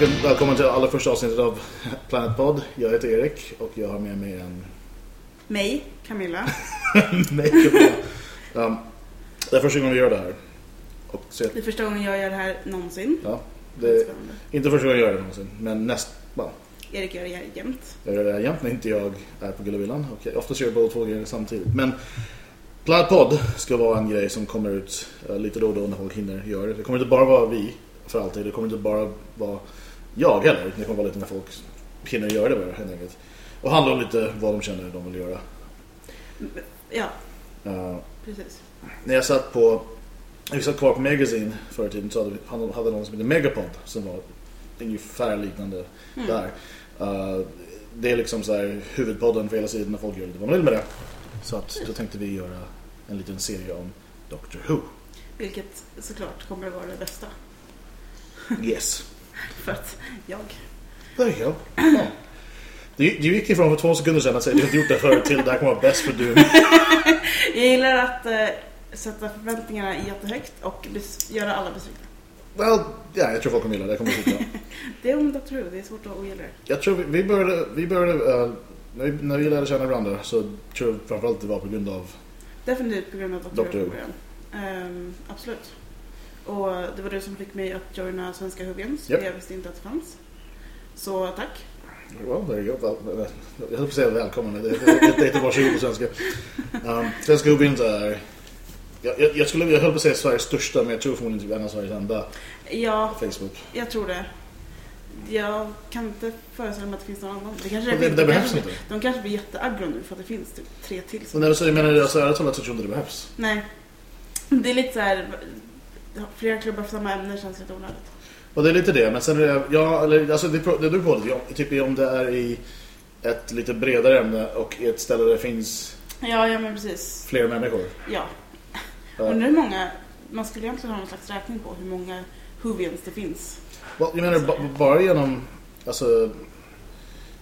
välkommen, välkommen till allra första avsnittet av Planet Pod. Jag heter Erik och jag har med mig en... Mig, Camilla. Nej, Camilla. um, det är första gången vi gör det här. Och så, Det är första gången jag gör det här någonsin. ja, det är inte första gången jag gör det någonsin, men näst... Ja, Erik gör det här jämt. jag gör det här jämt när inte jag är på Gullavillan. Och oftast gör jag båda två grejer samtidigt. Men Planet Pod ska vara en grej som kommer ut eh, lite då och då när folk hinner göra det. Det kommer inte bara vara vi för alltid. Det kommer inte bara vara jag heller. Det kommer vara lite när folk hinner göra det bara helt enkelt. Och handla om lite vad de känner de vill göra. Ja, Eh, precis. när jag satt på vi satt kvar på Magazine förr i tiden så hade vi hade någon som hette Megapod som var ungefär liknande där. Eh, det är liksom så här huvudpodden för hela sidan när folk gör lite vad de vill med det. Så att då tänkte vi göra en liten serie om Doctor Who. Vilket såklart kommer att vara det bästa. Yes. För att jag... Go. Ja. Du, du gick ifrån för två sekunder sedan att säga att du inte gjort det förut till det här kommer vara bäst för du. Jag gillar att eh, sätta förväntningarna jättehögt och göra alla besvikna. Well, ja, jag tror folk kommer gilla det. Kommer att tycka. Det är om Doctor Who, det är svårt att ogilla det. Jag tror vi, vi började, vi började eh, när, vi, när vi lärde känna varandra så tror jag framförallt det var på grund av Definitivt på grund av Doctor Who. Ehm, absolut. Och det var det som fick mig att joina Svenska Huggens. Japp. för Jag visste inte att det fanns. Så tack. Väl, väl, jag höll på att säga välkommen. Det, det, det, det heter varsågod på svenska. Um, svenska Hubins är... Jag, jag, jag, skulle, jag höll på att säga Sveriges största, men jag tror förmodligen typ en av Sveriges enda Ja, Facebook. jag tror det. Jag kan inte föreställa mig att det finns någon annan. Det kanske Men det- det De behövs kanske, inte. De kanske blir jätteaggro nu för att det finns typ tre till. Men alltså, jag menar, alltså, ärligt talat så tror jag inte det behövs. Nej. Det är lite så här. Flera klubbar för samma ämne känns lite onödigt. Och det är lite det, men sen är det... Ja, eller, alltså, det, det beror på. Ja, Typ om det är i ett lite bredare ämne och i ett ställe där det finns Ja, ja men precis. fler människor. Ja. Ja. Undrar hur många. Man skulle egentligen ha någon slags räkning på hur många Whovians det finns. Well, jag menar ba- bara genom, alltså,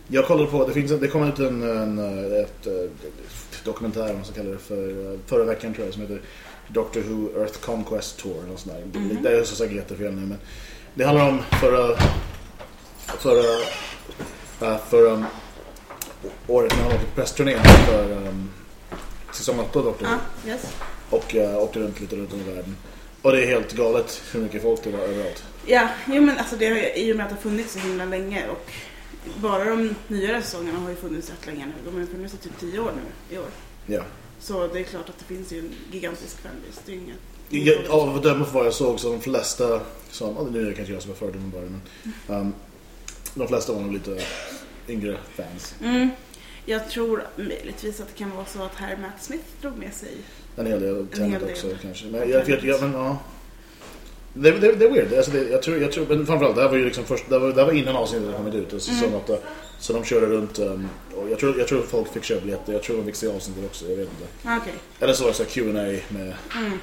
jag kollade på, det finns, det kom ut en, en eh, ett, ett dokumentär, om man ska kalla det för, förra veckan tror jag, som heter Doctor Who Earth Conquest Tour, eller sånt där. Mhm. Det är så säkert jättefel nu, men det handlar om förra, förra, äh, förra året när han åkte på pressturnén för um, säsong 8 av Doctor Who. Ja, yes. Och uh, åkte runt lite runt om i världen. Och det är helt galet hur mycket folk det var överallt. Ja, jo, men alltså det har ju, i och med att det har funnits så himla länge och bara de nyare säsongerna har ju funnits rätt länge nu. De har ju funnits i typ 10 år nu i år. Ja. Så det är klart att det finns ju en gigantisk fanbase. Det är inget... Av att döma för vad jag såg så de flesta som, ja, nu är det kanske jag som är fördom bara men um, de flesta var nog lite yngre fans. Mm. Jag tror möjligtvis att det kan vara så att herr Matt Smith drog med sig. En hel del Tenet också kanske. Men jag, jag, jag, men, ja. Det, det, det är weird. Alltså det, jag tror, jag tror, men framförallt, det här var ju liksom först, det var, det här var innan avsnittet hade kommit ut, alltså, säsong åtta. Så de körde runt, um, och jag tror, jag tror folk fick köpa biljetter, jag tror de fick se avsnittet också, jag vet inte. Okej. Eller så var det så här Q&A med Mm.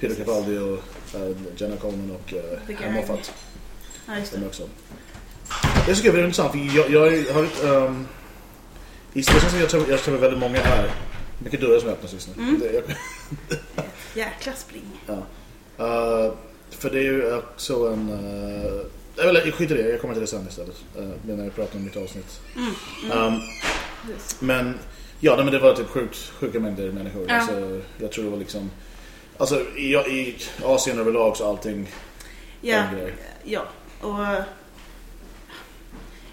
Peter Capaldi och uh, Jenna Coleman och uh, The Herr. Moffat. Ja, just det. också. Det tycker jag är intressant, för jag, jag har ett... Um, I Stockholm som jag tror, jag tror väldigt många är. Mycket dörrar som öppnas just nu. Mm. Det, jag, Jäkla spring. ja. Uh, för det är ju också en... Uh, eller skit i det, jag kommer till det sen istället. Uh, när jag pratar om mitt avsnitt. Mm. Mm. Um, men ja, nej, men det var typ sjukt, sjuka mängder människor. Ja. Alltså, jag tror det var liksom... Alltså i, i Asien överlag så allting Ja, ja. Och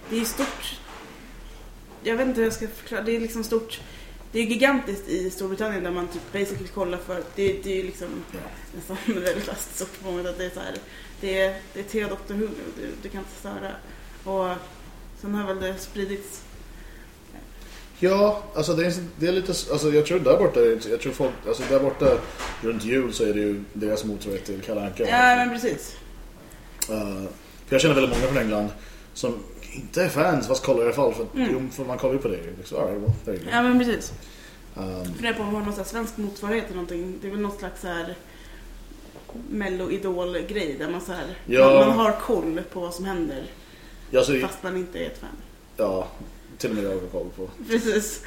det är stort. Jag vet inte hur jag ska förklara. Det är liksom stort. Det är gigantiskt i Storbritannien där man typ basically kollar för det, det är ju liksom Ja. nästan religiöst stort på många att det är så här. Det är, det är te Dr. Who nu, du, du kan inte störa. Och sen har väl det spridits. Ja, alltså det är, det är lite, alltså jag tror där borta, jag tror folk, alltså där borta runt jul så är det ju deras motsvarighet till Kalle Anka. Ja men precis. Uh, för jag känner väldigt många från England som inte är fans, fast kollar i alla fall, för, Mm. jo, för man kollar ju på det. Liksom, all right, well. Ja men precis. Um, Funderar på om man har någon svensk motsvarighet till någonting. Det är väl någon slags så här mello-idol-grej där man så här, Ja. man, man har koll på vad som händer ja, så, fast man inte är ett fan. ja, till och med jag har koll på Precis.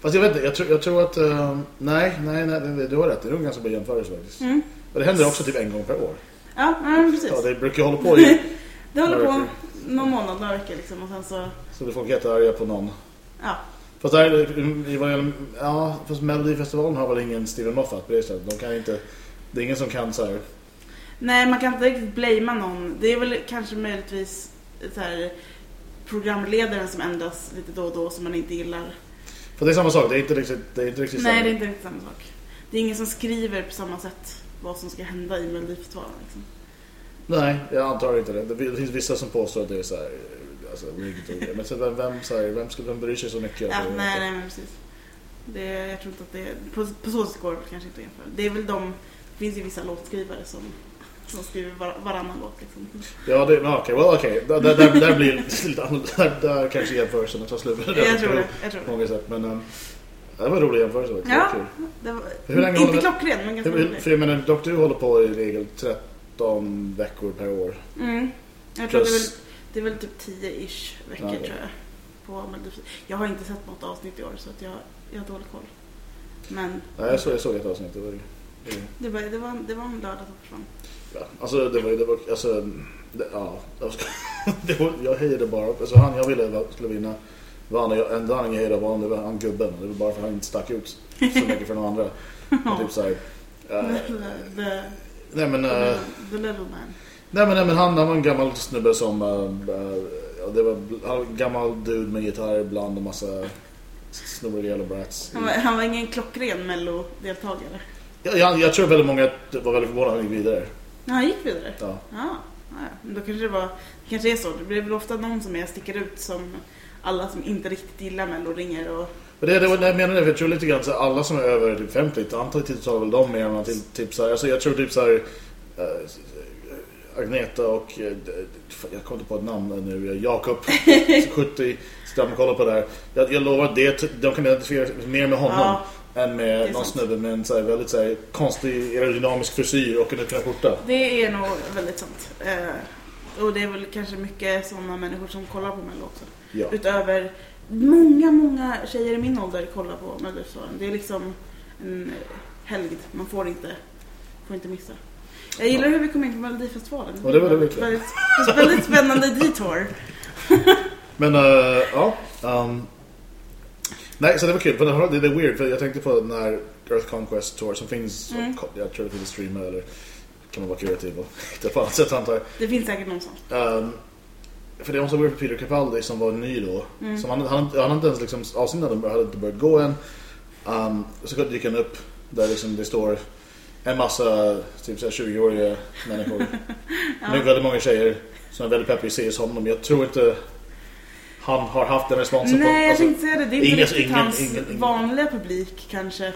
Fast jag vet inte, jag tror, jag tror att, uh, nej, nej, nej, du har rätt, det är nog ganska bra jämförelse faktiskt. Mm. Och det händer också typ en gång per år. Ja, ja precis. Ja, det brukar hålla på i... Det håller på någon månad, några veckor liksom. Och sen så, Så det folk jättearga på någon. ja. Fast där, i ja, fast Melodifestivalen har väl ingen Steven Moffat på det sättet. De kan inte, det är ingen som kan så här. Nej, man kan inte riktigt blamea någon. Det är väl kanske möjligtvis så här, programledaren som ändras lite då och då som man inte gillar. För det är samma sak, det är inte riktigt, det är inte riktigt Nej, samma. det är inte riktigt samma sak. Det är ingen som skriver på samma sätt vad som ska hända i Melodifestivalen. Liksom. Nej, jag antar inte det. Det finns vissa som påstår att det är så här, alltså, grejer. Men så vem, vem, så här, vem, vem bryr sig så mycket? Ja, nej, nej, men precis. Det, jag tror inte att det på, på så sätt går det kanske inte att jämföra. Det är väl de, det finns ju vissa låtskrivare som, som skriver var, varannan låt liksom. Ja, det, okej, well, okej. Där, där, där, där blir lite annorlunda. Där, där kanske jämförelsen tar slut. Jag tror det, jag tror På det. många sätt, men um, det var en rolig jämförelse. också. Ja. Det var, Hur länge inte det- klockren, men ganska rolig. För jag menar, Dr. Håller på i regel 13 veckor per år. Mm. Jag tror det är väl, Plus- det är väl typ 10-ish veckor Ja, tror jag. På Melodifestivalen. Jag har inte sett något avsnitt i år så att jag, jag har dålig koll. Men Nej, jag såg, jag såg ett avsnitt. Det var, det, det var, det var, det var en lördag som försvann. ja. Alltså, det var, det var alltså, det, ja. Det var, jag hejade bara. Alltså, han jag ville skulle vinna. Var han, jag, enda anledningen jag hejade på honom, det var han gubben. Det var bara för att han inte stack ut så mycket för de andra. Och typ så här, eh, nej men... the, eh, the level man. Nej men, nej, men han, han var en gammal snubbe som... Uh, ja, det var han var en gammal dude med gitarr ibland och massa snurriga jävla brats. Han var, han var ingen klockren mello-deltagare. Jag, jag, tror väldigt många var väldigt förvånade när han gick vidare. Ja, han gick vidare. Ja. Ja, ja, men då kanske det var, det kanske är så. Det blir väl ofta någon som är sticker ut som alla som inte riktigt gillar mello ringer och Men det, det var, jag menar det, för jag tror lite grann så alla som är över typ 50, antagligen tilltalar väl de mer än man till typ så här, alltså jag tror typ så här eh, Agneta och eh, jag kommer inte på ett namn nu, Jakob 70 sitter och kollar på det här. Jag, jag lovar att det, de kan identifiera mer med honom Ja, än med någon snubbe med en så här, väldigt så här, konstig aerodynamisk frisyr och en öppen skjorta. det är nog väldigt sant. Eh, och det är väl kanske mycket sådana människor som kollar på mello också. Ja. Utöver många, många tjejer i min ålder kollar på Melodifestivalen. Det är liksom en helgd. Man får inte, får inte missa. Jag gillar hur vi kom in på Melodifestivalen. Ja, det var det verkligen. väldigt, väldigt spännande detour. Men uh, ja. Um, nej, så det var kul. För det, det är weird. För jag tänkte på den här Earth Conquest Tour som finns. Mm. Jag tror det finns streama eller kan man vara kreativ och hitta på annat sätt antar jag. Det finns säkert någon sån. Um, för det var så weird för Peter Capaldi som var ny då. Mm. Som han, han, han hade inte ens liksom, avsnittet hade inte börjat gå än. Um, så gick han upp där liksom det står en massa typ så här 20-åriga människor. Ja. Med väldigt många tjejer som är väldigt peppiga i se honom. Jag tror inte han har haft den responsen Nej, jag alltså, tänkte säga det. Det är inte ingen- riktigt ingen- hans ingen- ingen. vanliga publik kanske.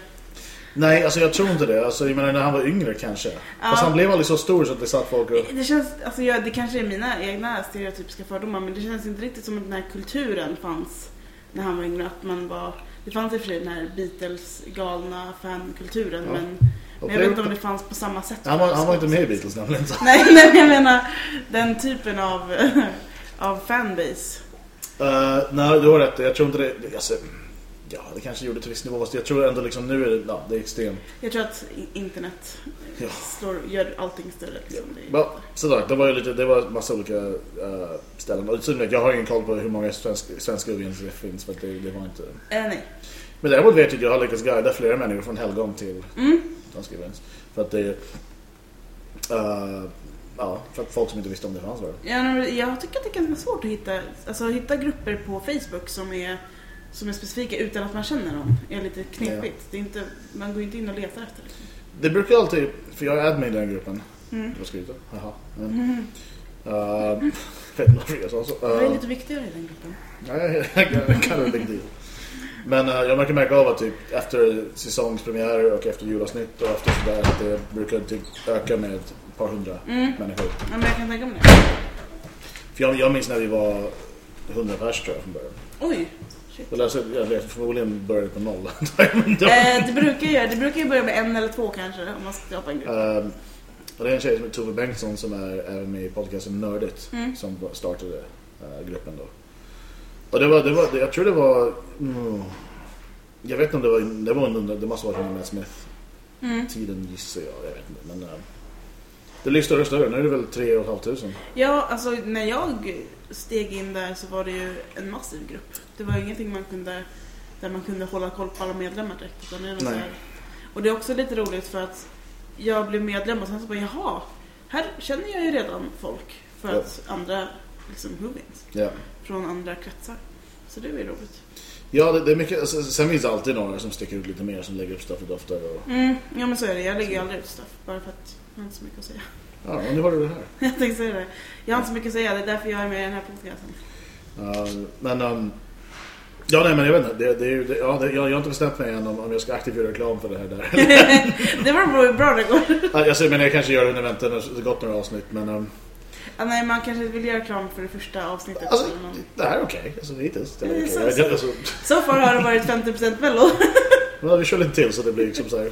Nej, alltså jag tror inte det. Alltså, jag menar när han var yngre kanske. Fast han blev aldrig så stor så att det satt folk och... Det känns, alltså jag, det kanske är mina egna stereotypiska fördomar men det känns inte riktigt som att den här kulturen fanns när han var yngre. Att man var, det fanns i och för sig den här Beatles-galna fankulturen Ja. men, men jag vet inte om det fanns på samma sätt. han, var, han var inte med i Beatles nämligen. Nej, nej, men jag menar den typen av, av fanbase. Uh, nej, du har rätt. Jag tror inte det... Alltså, ja, det kanske gjorde till viss nivå. Jag tror ändå liksom nu är det, ja, det är extremt. Jag tror att internet Ja. slår, gör allting större. Liksom. Det är- Ja, sådär. Det var ju lite, det var massa olika uh, ställen. Och jag har ingen koll på hur många svenska, svenska det finns. För det, det var inte... Eh, nej. Men däremot vet jag att jag har lyckats guida flera människor från Helgon till Mm. För att det är... Uh, ja, för folk som inte visste om det fanns var det. Ja, jag tycker att det är ganska svårt att hitta, alltså, hitta grupper på Facebook som är, som är specifika utan att man känner dem. är lite knepigt. Det är inte, man går inte in och letar efter det. Det brukar alltid... För jag är admin i den gruppen. Mm. Det var skrivet. Jaha. Men, Mm. uh, vet inte varför jag sa så. Jag är Uh, lite viktigare i den gruppen. Nej, jag kan det big deal. Men uh, jag märker märka av att typ efter säsongspremiärer och efter julavsnitt och efter sådär att det brukar typ öka med ett par hundra Mm. människor. Ja, men jag kan tänka mig det. För jag, jag minns när vi var 100 pers tror jag från början. Oj. Shit. Alltså, jag vet, förmodligen började på noll. Det Eh, det, brukar ju, det brukar ju börja med en eller två kanske om man ska skapa en grupp. Och det är en tjej som heter Tove Bengtsson som är även med i podcasten Nördigt Mm. som startade eh, gruppen då. Och det var, det var, jag tror det var, mm, jag vet inte om det var, det var under, det måste ha varit under Matt Smith Mm. tiden gissar jag, jag vet inte. Men, eh, Det blir större och större. Nu är det väl 3 500. Ja, alltså när jag steg in där så var det ju en massiv grupp. Det var ingenting man kunde, där man kunde hålla koll på alla medlemmar direkt. Utan det här, och det är också lite roligt för att jag blev medlem och sen så bara jaha, här känner jag ju redan folk för Ja. att andra liksom Whovians Ja. Från andra kretsar. Så det är ju roligt. Ja, det, det är mycket. Alltså, sen finns det alltid några som sticker ut lite mer som lägger upp stuff lite oftare. Och, Mm, ja men så är det. Jag lägger ju aldrig ut stuff bara för att jag har inte så mycket att säga. ja, och nu har du det här. Jag tänkte säga det. Jag har inte så mycket att säga, det är därför jag är med i den här podcasten. Ja, men... Um, ja, nej, men jag vet inte. Det, det, det, ja, jag, jag har inte bestämt mig än om, om jag ska aktivt göra reklam för det här där. det var bra bra det går. Ja, jag säger, men jag kanske gör det under väntan när det har gått några avsnitt. Men um, Ja, nej, man kanske vill göra reklam för det första avsnittet. alltså, någon- det här är okej. Alltså, hittills. Det är Det är okej. så- jag- alltså, Så far har det varit 50% mello. men vi kör lite till så det blir liksom så här.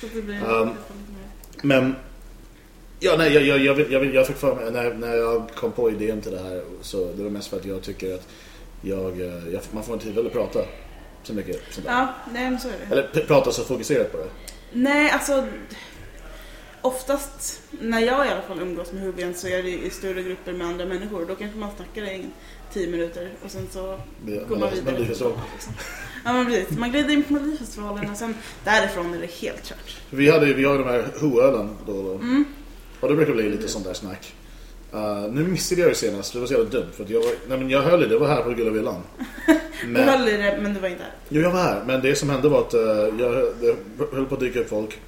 Så att det blir Um, Men... Ja, nej, jag, jag, jag, vill, jag, vill, jag fick för mig, när, när jag kom på idén till det här, så det var mest för att jag tycker att jag, eh, jag, man får inte tillfälle att prata så mycket. Sånt där. Ja, nej men så är det. Eller prata så fokuserat på det. Nej, alltså oftast när jag i alla fall umgås med Hubien så är det i större grupper med andra människor. Då kanske man snackar i 10 minuter och sen så Det- går man vidare. Liksom. Ja men precis, man glider in på Melodifestivalen och sen därifrån är det helt kört. Vi, hade, ju- vi har de här Ho-ölen då och då. Mm. Och det brukar bli lite sånt där snack. Uh, nu missade jag ju senast, det var så jävla dumt. För att jag, var, nej, men jag höll i det, det var här på Gullavillan. Du Men, höll i det men du var inte här. jo, jag var här, men det som hände var att uh, jag det höll på att dyka upp folk.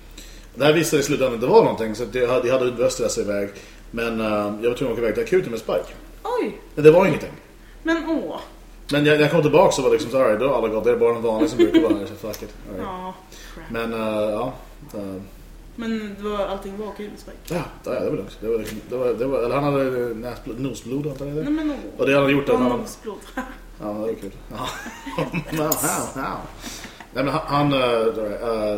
Det här visade i slutändan att det var någonting, så jag hade, jag hade sig iväg. Men uh, jag var tvungen att åka iväg till akuten med Spike. Oj, Men det var ingenting. men åh. Men jag, jag kom tillbaka så var det liksom så här, då har alla gått, det är bara de vanliga som brukar vara här, så fuck it. Right. Ja, crap. Men uh, ja. Uh, Men det var, allting var okej med Spike? Ja, ja, det var lugnt. Det var, liksom- det var, det var, eller han hade näsblod, nosblod antar jag det. Nej men åh. Och det hade han gjort Och han... nosblod. Ja, det var kul. Ja. wow, wow. Nej men han... äh,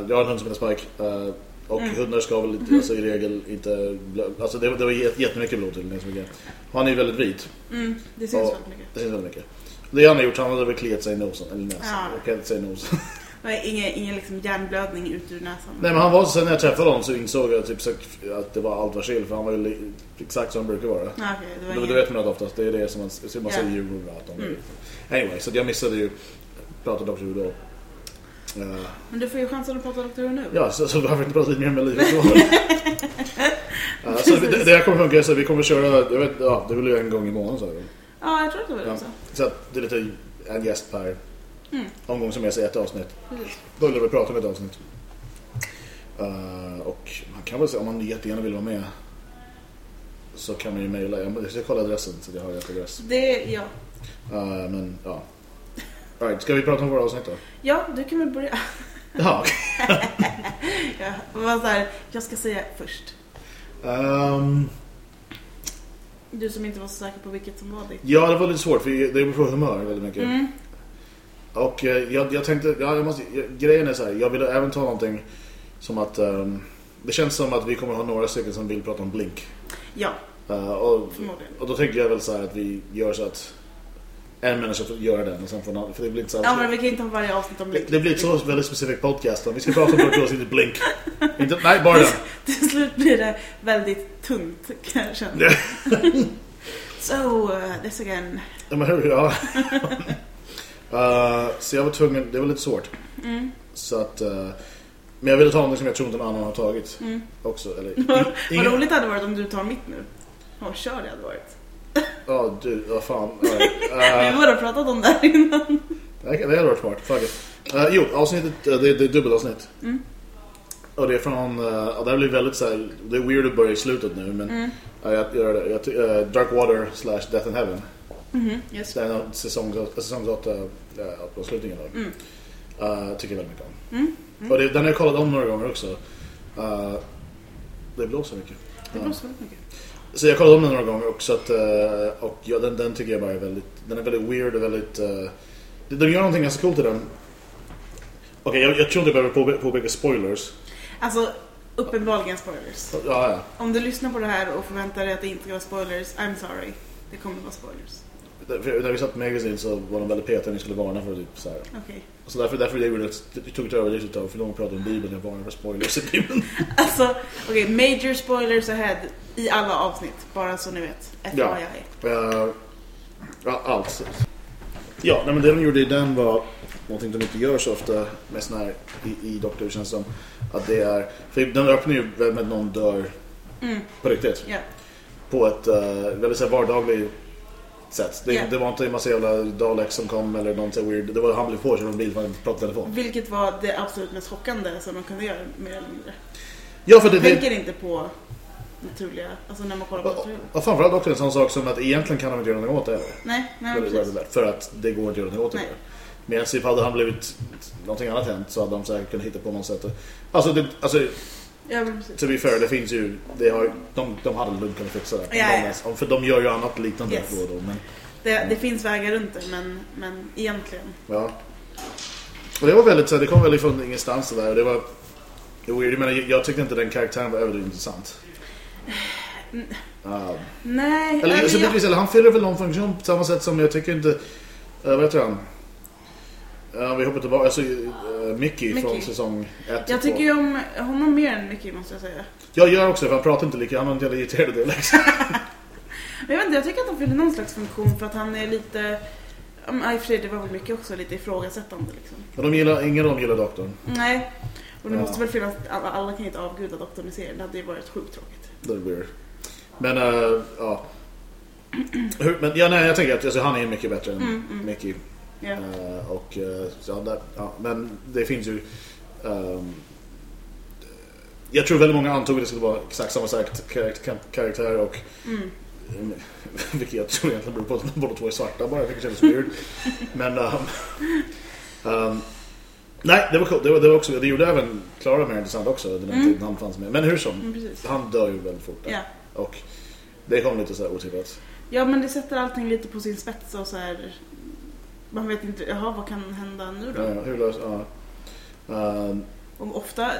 jag har en hund som heter Spike. äh, och Mm. hundar ska väl inte, alltså, i regel inte... Alltså det, det var jät- jättemycket blod till den som grejen. Och Han är ju väldigt vit. Mm, det syns väldigt mycket. Det syns väldigt mycket. Det han har gjort, han hade väl kliat sig i nosen. Eller näsan. Ja. Kan inte säga nosen. Ingen, ingen liksom hjärnblödning ut ur näsan. Nej men han var sen när jag träffade honom så insåg jag typ att det var allt var chill. För han var ju exakt som han brukar vara. Okej, det var Du, ingen... du vet man att oftast, det är det som man, man Ja. säger i djurgårdar att de Mm. Anyway, så jag missade ju prata Dr. Who då. Eh, Men du får ju chansen att prata. Who nu. ja, så, så varför inte prata lite mer med livet då? uh, så det, det här kommer funka så vi kommer köra, jag vet, ja, det blir ju en gång i månaden så. Ja, jag tror att det var det Ja. Så att det är lite en gäst per Mm. omgång som jag säger ett avsnitt. Precis. Då vill vi prata om ett avsnitt. Eh, och man kan väl säga om man jättegärna vill vara med så kan man ju mejla. Jag ska kolla adressen så att jag har rätt adress. Det, ja. Eh, men ja. Right, ska vi prata om våra avsnitt då? Ja, du kan väl börja. Ja. Var så här, jag ska säga först. Ehm, Du som inte var så säker på vilket som var ditt. ja, det var lite svårt för det beror på humör väldigt mycket. Mm. Och eh, jag, jag tänkte, ja, jag måste, grejen är så här, jag ville även ta någonting som att ehm, det känns som att vi kommer ha några stycken som vill prata om Blink. Ja, Eh, och, förmodligen. och då tänker jag väl så här att vi gör så att en människa får göra den och sen får annan, för det blir inte så Ja, men vi kan inte ha varje avsnitt om det, Blink. det blir ett så väldigt specifikt podcast då. Vi ska prata om Dr. Who's Blink. inte, nej, bara den. Till slut blir det väldigt tungt kan jag känna. So, uh, this again. Ja, men hur? Ja. Eh, så jag var tvungen, det var lite svårt. Mm. Så att, eh, men jag ville ta något som jag tror inte någon annan har tagit Mm. också. Eller, Vad roligt det hade varit om du tar mitt nu. Vad kör det hade varit. Ja, du, vad fan. All right. Vi borde ha pratat om det här innan. det det hade varit smart, fuck it. Eh, jo, avsnittet, eh, det, det är dubbelavsnitt. Mm. Och det är från, uh, ja, det här blir väldigt såhär, det är weird att börja i slutet nu men Mm. ja, jag. Jag, ty- eh, Dark Water slash Death in Heaven. Mhm, yes. Det är en av säsong, säsong 8 uh, avslutningen av. Mm. Uh, tycker jag väldigt mycket om. Mm. Mm. Och det, den har jag kollat om några gånger också. Uh, det blåser mycket. Det blåser väldigt mycket. Så jag kollade om den några gånger också. Att, eh, och ja, den, den tycker jag bara är väldigt, den är väldigt weird och väldigt... Uh, de gör någonting ganska coolt i den. Okej, jag, jag tror inte jag behöver påpe- påpeka spoilers. Alltså, uppenbarligen spoilers. Ja, ja. Om du lyssnar på det här och förväntar dig att det inte ska vara spoilers, I'm sorry. Det kommer vara spoilers. När vi satt med Magazine så var de väldigt petiga när vi skulle varna för typ så här. Okej. Så därför, därför det gjorde tog det över lite tag för de pratade om Bibeln, jag varnar för spoilers i Bibeln. Alltså, okej, major spoilers ahead i alla avsnitt. Bara så ni vet. Ja. Uh, ja, allt. Ja, nej, men det de gjorde i den var någonting de inte gör så ofta med sån här i, i Doctor känns som att det är, för den öppnar ju med att någon dör Mm. på riktigt. Ja. På ett uh, väldigt så här, vardagligt sätt. Det, Ja. det var inte en massa jävla Daleks som kom eller här weird. Det var han blev påkörd av en bil för i telefon. Vilket var det absolut mest chockande som man kunde göra mer eller mindre. Ja, för det, det, Tänker inte på naturliga, alltså när man kollar på och, naturliga. och framförallt också en sån sak som att egentligen kan de inte göra något åt det. Nej, nej precis. för att det går inte att göra något åt det. Medan typ hade han blivit någonting annat hänt så hade de säkert kunnat hitta på något sätt. Alltså, det, alltså Ja, to be fair, det finns ju, det har, de, de hade lugnt kunnat fixa det. Ja, ja. För de gör ju annat liknande Yes. då då. Men, Det, det finns vägar runt det, men, men egentligen. ja. Och det var väldigt, så det kom väldigt från ingenstans det där. och Det var. Jag, menar, jag, tyckte inte den karaktären var överdrivet intressant. Uh, Nej, eller, alltså, så jag, eller han fyller väl någon funktion på samma sätt som jag tycker inte, uh, vad heter han? Ja, vi hoppar tillbaka, alltså uh, Mickey, från Mickey. säsong 1 jag tycker ju om honom mer än Mickey måste jag säga. Jag gör också för han pratar inte lika, han har inte jävla irriterad dialekt. Men jag vet inte, jag tycker att han fyller någon slags funktion för att han är lite... Ja, men i och för sig, det var väl mycket också lite ifrågasättande liksom. Och de gillar, ingen av dem gillar doktorn. Nej. Och det Ja. måste väl finnas, alla, alla kan ju inte avguda doktorn i serien, det hade ju varit sjukt tråkigt. Det är weird. Men, uh, ja. Hur, men ja, nej, jag tänker att alltså, han är mycket bättre än Mm, mm. Mickey. Ja. Eh, och, eh, ja, där, ja, men det finns ju... ehm, jag tror väldigt många antog att det skulle vara exakt samma sagt karaktär, karaktär och Mm. Vilket jag tror egentligen beror på att båda två är svarta bara, vilket känns weird. Men... Um, um, nej, det var coolt. Det, var, det, var också, det gjorde även Klara mer intressant också, den Mm. tiden han fanns med. Men hur som, Mm, han dör ju väldigt fort där. Ja. Och det kom lite så här otippat. ja, men det sätter allting lite på sin spets och så här... Man vet inte, jaha vad kan hända nu då? Ja, hur lös, ja. Um, Och ofta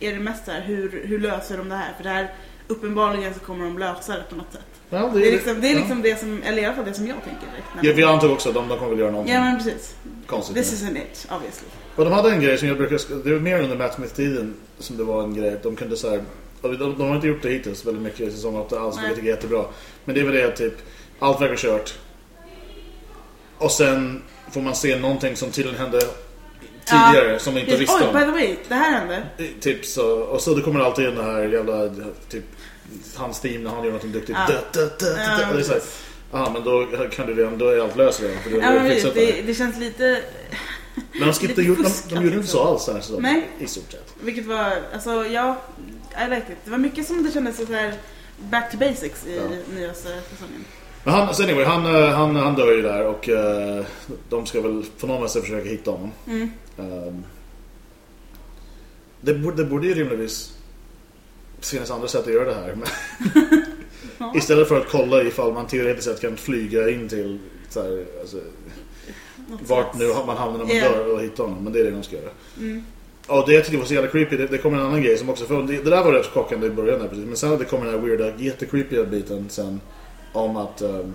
är det mest så här, hur, hur löser de det här? För det här, uppenbarligen så kommer de lösa det på något sätt. ja, Det är liksom det, är ja. liksom det som, eller i alla fall det som jag tänker direkt. Ja, vi antog också att de, de kommer väl göra någonting Ja men precis. konstigt. This med. is an it, obviously. Och de hade en grej som jag brukar... Det var mer under Matt Smith-tiden som det var en grej. De kunde så här... De, de har inte gjort det hittills väldigt mycket i säsong 8 alls, vilket är jättebra. Men det är väl det att typ... Allt verkar kört. Och sen får man se någonting som tydligen hände tidigare som de inte visste Oj, by om. the way, det här hände. Typ så, och så det kommer alltid in det här jävla typ hans team när han gör någonting duktigt. Ja. Da, da, da, Ja. Det är så här. Ja, men då kan du redan, då är allt löst redan. För du Ja, det, det. det, känns lite... Men de, skippade, de, de gjorde inte så alls den här säsongen. Nej. I stort sett. Vilket var, alltså ja, I liked it. Det var mycket som det kändes så här back to basics i Ja. nyaste säsongen. Men han, så anyway, han, eh, han, han dör ju där och eh, de ska väl på något sätt försöka hitta honom. Mm. Ehm, det, borde, det borde ju rimligtvis finnas andra sätt att göra det här. Ja. istället för att kolla ifall man teoretiskt sett kan flyga in till så här, alltså, vart nu man hamnar när man Ja. dör och hitta honom. Men det är det de ska göra. Mm. Och det jag tyckte var så jävla creepy, det, det kommer en annan grej som också, för det, det där var rätt chockande i början där, precis. Men sen det kommer den här weirda, jättecreepy biten sen om att ehm,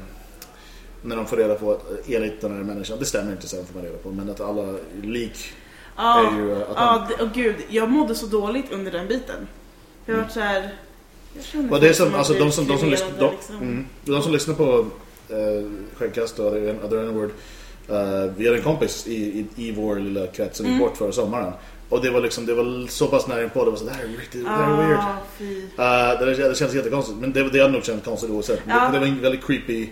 när de får reda på att enligt den här människan, det stämmer inte sen får man reda på, men att alla lik Ja, är ju ja han, det- och gud, jag mådde så dåligt under den biten. Jag har varit så här... Jag det är som, har alltså de som, de som, lyssnar, de, liksom. mm, de som lyssnar på uh, Skäggkast och Other N-word eh, Vi hade en kompis i, i, i vår lilla krets som gick Mm. bort förra sommaren Och det var liksom, det var så pass nära på det var så det här är riktigt, det här är weird. Uh, det, det känns jättekonstigt, men det, det hade nog känts konstigt oavsett. Ja. Det, det var en väldigt creepy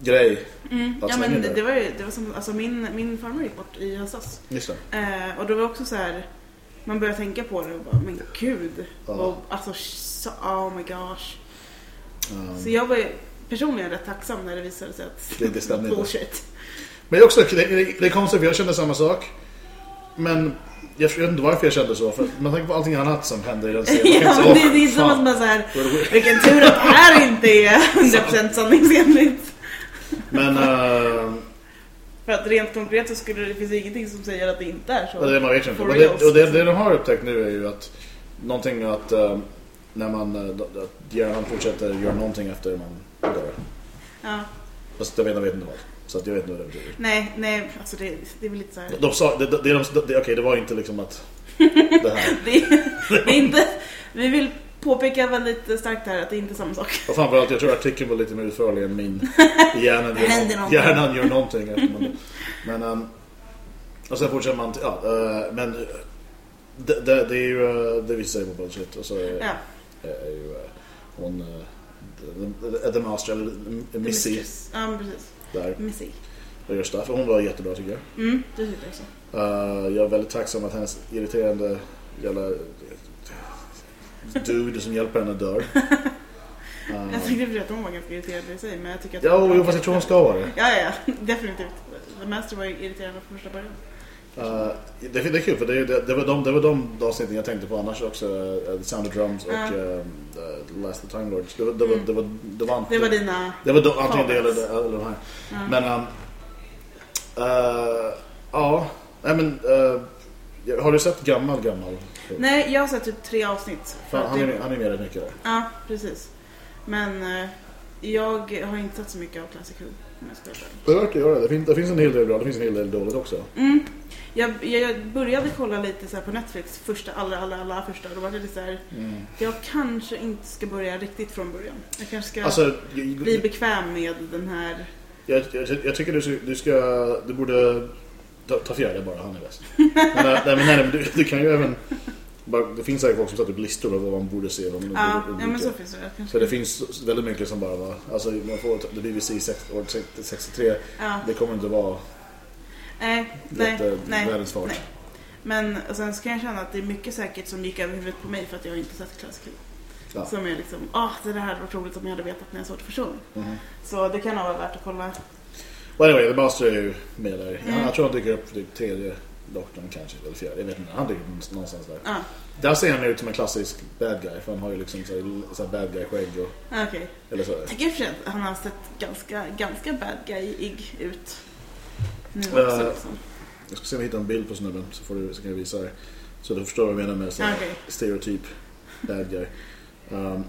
grej. Mm. Ja men det, där. det var ju, det var som, alltså min, min farmor gick bort i höstas. Just det. Eh, och det var också så här, man började tänka på det och bara, men gud. Ja. Och, alltså, så, oh my gosh. Um, Så jag var ju personligen rätt tacksam när det visade sig att Det- det bullshit. Men det är också det, det, det är konstigt för jag kände samma sak. Men jag vet inte varför jag kände så. För man tänker på allting annat som hände i den serien. Ja, så, det, det är "Åh, inte som att man så här, vad är det weird?" vilken tur att det här inte är 100% sanningsenligt. Men uh, För att rent konkret så skulle det finns ingenting som säger att det inte är så. och det man vet inte. Men det, och det, det de har upptäckt nu är ju att någonting att eh, när man, uh, att hjärnan fortsätter göra någonting efter man dör. Ja. Fast jag vet, jag vet inte vad. Så att jag vet inte vad det betyder. Nej, nej, alltså det, det är väl lite så här. De sa, det, det, de, det, okej, det var inte liksom att det här. Det, är inte, vi vill påpeka väldigt starkt här att det är inte är samma sak. Och framförallt, jag tror artikeln var lite mer utförlig än min. Hjärnan gör, någonting. hjärnan gör någonting. man- Men, um, och sen fortsätter man, till- ja, eh, men det, det, det är ju, eh, det visar sig på bullshit. Och så är, Ja, är ju eh, hon, eh, the, the, the master, eller Missy. Ja, precis. Där. Missy. Och stuff. Och hon var jättebra tycker jag. Mm, det tycker jag också. Uh, jag är väldigt tacksam att hennes irriterande jävla dude som hjälper henne dör. Uh, Jag tyckte att hon var ganska irriterande i sig, men jag tycker att... ja, jo, fast jag tror hon ska vara det. Ja, ja, ja, definitivt. The Master var ju irriterande från första början. Uh, det, det är kul för det, det, det, var de, det var de avsnitten jag tänkte på annars också. Uh, The Sound of Drums och Ja. uh, The Last of the Time Lords. Det, var- det, var, det, var, det var. Det var dina... det var de, antingen det eller, de här. Ja. Men... Um, uh, ja, nej men... Uh, har du sett gammal, gammal? Nej, jag har sett typ tre avsnitt. Fan, han, är, han är med rätt mycket där. Ja, precis. Men jag har inte sett så mycket av Classic Who, Det verkar göra det. Det finns, det finns en hel del bra, det finns en hel del dåligt också. Mm. Jag, jag, började kolla lite så här på Netflix, första, allra, allra, allra första. Då var det lite så här, jag kanske inte ska börja riktigt från början. Jag kanske ska Alltså, bli bekväm med den här... jag, jag, jag tycker du du ska, du borde ta, ta fjärde bara, han är bäst. Men, nej, men, nej, men du, du kan ju även, det finns säkert folk som sätter upp listor över vad man borde se. Vad man Ja, borde ja men så finns det. Så det finns väldigt mycket som bara var, alltså man får The BBC sex- år 63, Ja, det kommer inte vara nej, nej, jätte, nej. världens fart. nej. Men och sen så kan jag känna att det är mycket säkert som gick över huvudet på mig för att jag inte sett Classic Who. Ja. Som är liksom, ah det där hade varit roligt om jag hade vetat när jag såg det första. Mhm. Så det kan nog vara värt att kolla. Well, anyway, The Master är ju med där. Mm. Jag tror han dyker upp typ tredje doktorn kanske, eller fjärde, jag vet inte. Han upp någonstans där. Ja, Där ser han ut som en klassisk bad guy, för han har ju liksom så så bad guy-skägg och, ah, okej. eller så. Jag tycker för att han har sett ganska, ganska bad guy-ig ut. Nu Eh, också liksom. Jag ska se om jag hittar en bild på snubben så, får du, så kan jag visa dig. Så du förstår vad jag menar med så här, Okej. stereotyp bad guy. Um,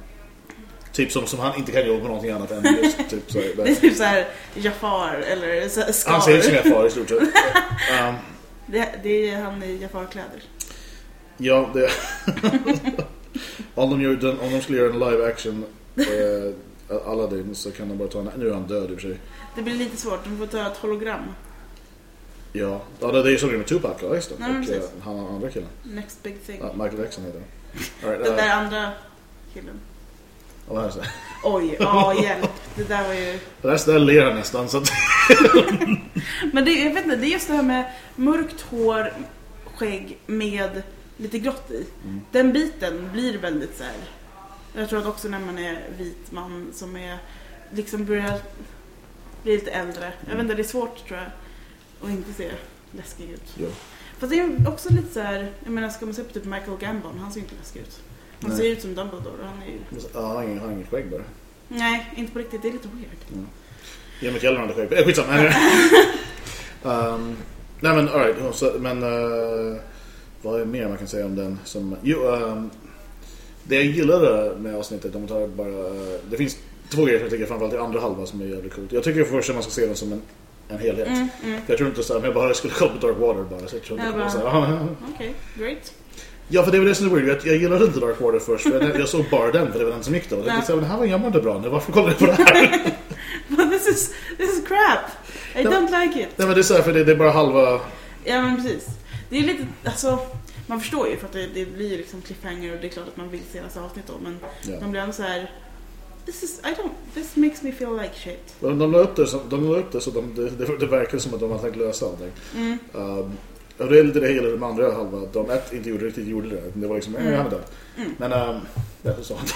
typ som, som han inte kan jobba med någonting annat än just typ så här, Det är typ såhär Jafar eller så Scar. Han ser ut som jag far i stort sett. Um, det, det är han i Jafar-kläder. ja, det... om, de gör, den- om de skulle göra en live action eh, Aladdin så kan de bara ta en... Nu är han död i och för sig. Det blir lite svårt, de får ta ett hologram. Ja, ja det är ju så det med Tupac, ja just det. Men och eh, han andra killen. Next big thing. Ja, Michael Jackson heter han. Right, Den eh, där andra killen. Ja, vad är det så här? Oj, ja hjälp. Det där var ju... Det där, så där ler han nästan så att... Men det, jag vet inte, det är just det här med mörkt hår, skägg med lite grått i. Mm. Den biten blir väldigt så här. Jag tror att också när man är vit man som är liksom börjar bli lite äldre. Jag vet inte, det är svårt tror jag att inte se läskig ut. Ja. Fast det är också lite så här, jag menar ska man se på typ Michael Gambon, han ser ju inte läskig ut. Han Nej. ser ut som Dumbledore han är ju... Ja, han har ingen, han har ingen skägg bara. Nej, inte på riktigt, det är lite weird. Jimmy Keller hade skägg. Eh, skitsamma. um, nej men alright. Men uh, vad är mer man kan säga om den? Som, jo, ehm, det jag gillade med avsnittet, om man tar bara... eh, det finns två grejer som jag tycker framförallt i andra halvan som är jävligt coolt. Jag tycker först att man ska se den som en, en helhet. Mm, mm. För jag tror inte så här, men jag bara skulle kolla på Dark Water bara. Så jag tror inte Ja, det var så bara- här, Okej, great. Ja, för det var det som är weird. Jag, jag gillade inte Dark Water först. För jag, jag såg bara den, för det var den som gick då. Och jag Ja. tänkte så här, men det här var jag bra nu. Varför kollar jag på det här? But this is, this is crap. I don't like it. Nej, men det är så här, för det, det är bara halva... Ja men precis. Det är lite, alltså, man förstår ju för att det, det blir liksom cliffhanger och det är klart att man vill se nästa avsnitt då men Ja. man blir ändå så här. This is, I don't, this makes me feel like shit. De, de la upp det så, de la upp det, så de, det, det verkar som att de har tänkt lösa allting. Mm. Um, och det hela med andra halva. De ett inte gjorde riktigt gjorde det. Det var liksom, mm. han är död. Mm. Men, um, det är så.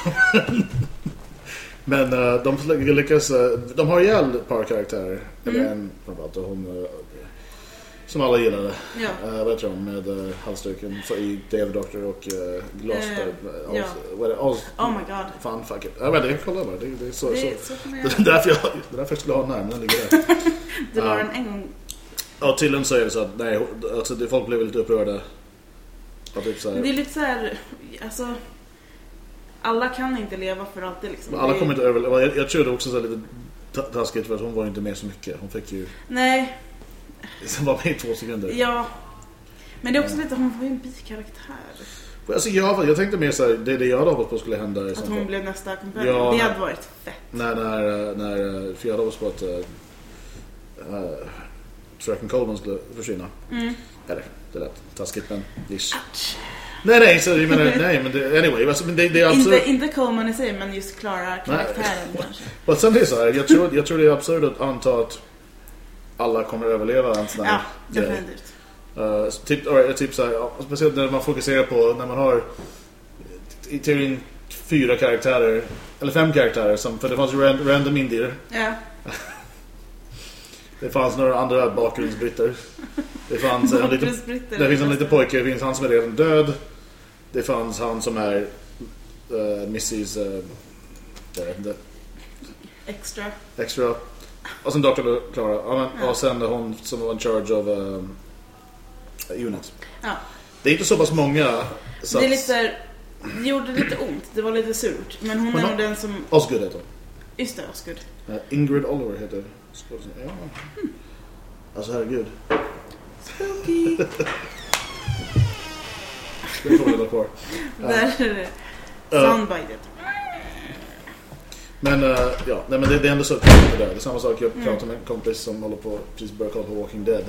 Men uh, de lyckas, uh, de har ihjäl ett par karaktärer. Eller Mm. en framförallt. Hon, som alla gillade. Ja. Uh, vad heter hon med uh, halsduken i Dave Doctor och uh, Glos... Eh, uh, ja. vad är det? Oz, Oh my god. Fan, fuck it. Jag vet inte, kolla bara. Det, det är så, Det, så. så Det är därför jag, det är därför jag skulle ha den här, men den ligger där. Du la den en gång. Ja, tydligen så är det så att nej, alltså, det, folk blev lite upprörda. Ja, typ så Men Det är här, lite så här, alltså. Alla kan inte leva för alltid liksom. men alla kommer inte överleva. Jag, jag tror det också så här lite ta- taskigt för att hon var ju inte med så mycket. Hon fick ju... Nej, Hon var med i två sekunder. ja. Men det är också lite, hon var ju en bikaraktär. Alltså, jag, jag tänkte mer så här, det det jag hade hoppats på skulle hända. Att hon fall. blev nästa kompanjon. Ja, det hade varit fett. När, när, när, för jag hade hoppats på att uh, Fröken Coleman skulle försvinna. Mm. Eller, det lät taskigt men ish. Nej, nej, så jag menar, nej, men det, anyway, alltså, men det, det är absurt. Inte, inte Coleman i sig, men just Clara karaktären kanske. Och sen det är så här, jag tror, jag tror det är absurt att anta att alla kommer överleva en sån här Ja, definitivt. Uh, typ, alright, typ så här, ja, speciellt när man fokuserar på när man har i teorin fyra karaktärer, eller fem karaktärer, som, för det fanns ju ran, random indier. Ja. Det fanns några andra bakgrundsbritter. Det fanns en liten, det finns en liten pojke, det finns han som är redan död. Det fanns han som är uh, Mrs. Uh, jag vet inte, Extra. extra. Och sen Dr. Clara. Ja, men. Och sen hon som var in charge of um, unit. Ja. Det är inte så pass många. Så Det är lite... Det gjorde lite ont. Det var lite surt. Men hon Men är hon- nog den som... Osgood heter hon. Just det, Osgood. Eh, Ingrid Oliver heter skådisen. Ja. Alltså herregud. Spooky. Det får vi hålla kvar. Där är det. Ja. Soundbited. Men uh, ja, nej, men det, det är ändå så att det där. Det är samma sak. Jag Mm. pratade med en kompis som håller på precis börjar kolla på Walking Dead.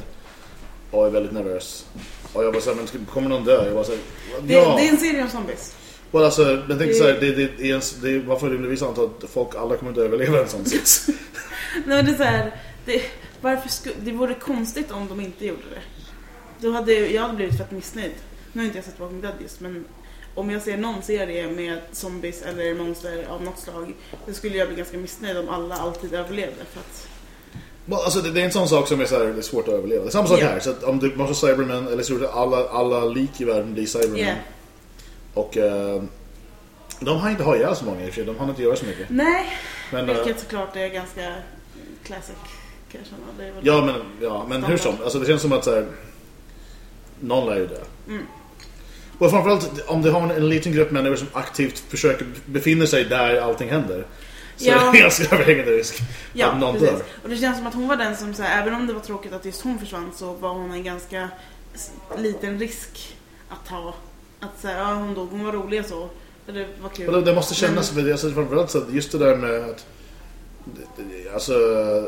Och är väldigt nervös. Och jag bara såhär, men kommer någon dö? Jag bara såhär, Det, ja. det är en serie om zombies. Well, alltså, jag tänkte Det- såhär, det, det, det, är en, det man får rimligtvis anta att folk alla kommer inte överleva en sån sits. Nej det är så här, det, varför sku, det vore konstigt om de inte gjorde det. Då hade jag hade blivit fett missnöjd. Nu har inte jag sett Walking Dead just men om jag ser någon serie med zombies eller monster av något slag så skulle jag bli ganska missnöjd om alla alltid överlevde för att alltså, det, det är en sån sak som är, så här, det är svårt att överleva. Det är samma sak Ja. här. Så att om du måste Cybermen, eller så alla, alla lik i världen blir Cybermen. Yeah. Och eh, de har inte ha ihjäl så många i och för sig. De har inte göra så mycket. Nej, Men, eh, vilket såklart är ganska classic kan jag känna. Det är väl- ja, men, ja, men hur som. Alltså, det känns som att så här, någon lär ju dö. Mm. Och framförallt om du har en, en liten grupp människor som aktivt försöker befinner sig där allting händer. Så Ja. är det ganska överhängande risk Ja, att någon precis. dör. Och det känns som att hon var den som, så här, även om det var tråkigt att just hon försvann så var hon en ganska liten risk att ta. Att säga, ja hon dog, hon var rolig och så. Det var kul. Det, det måste kännas, för det, alltså, framförallt så just det där med att det- det- alltså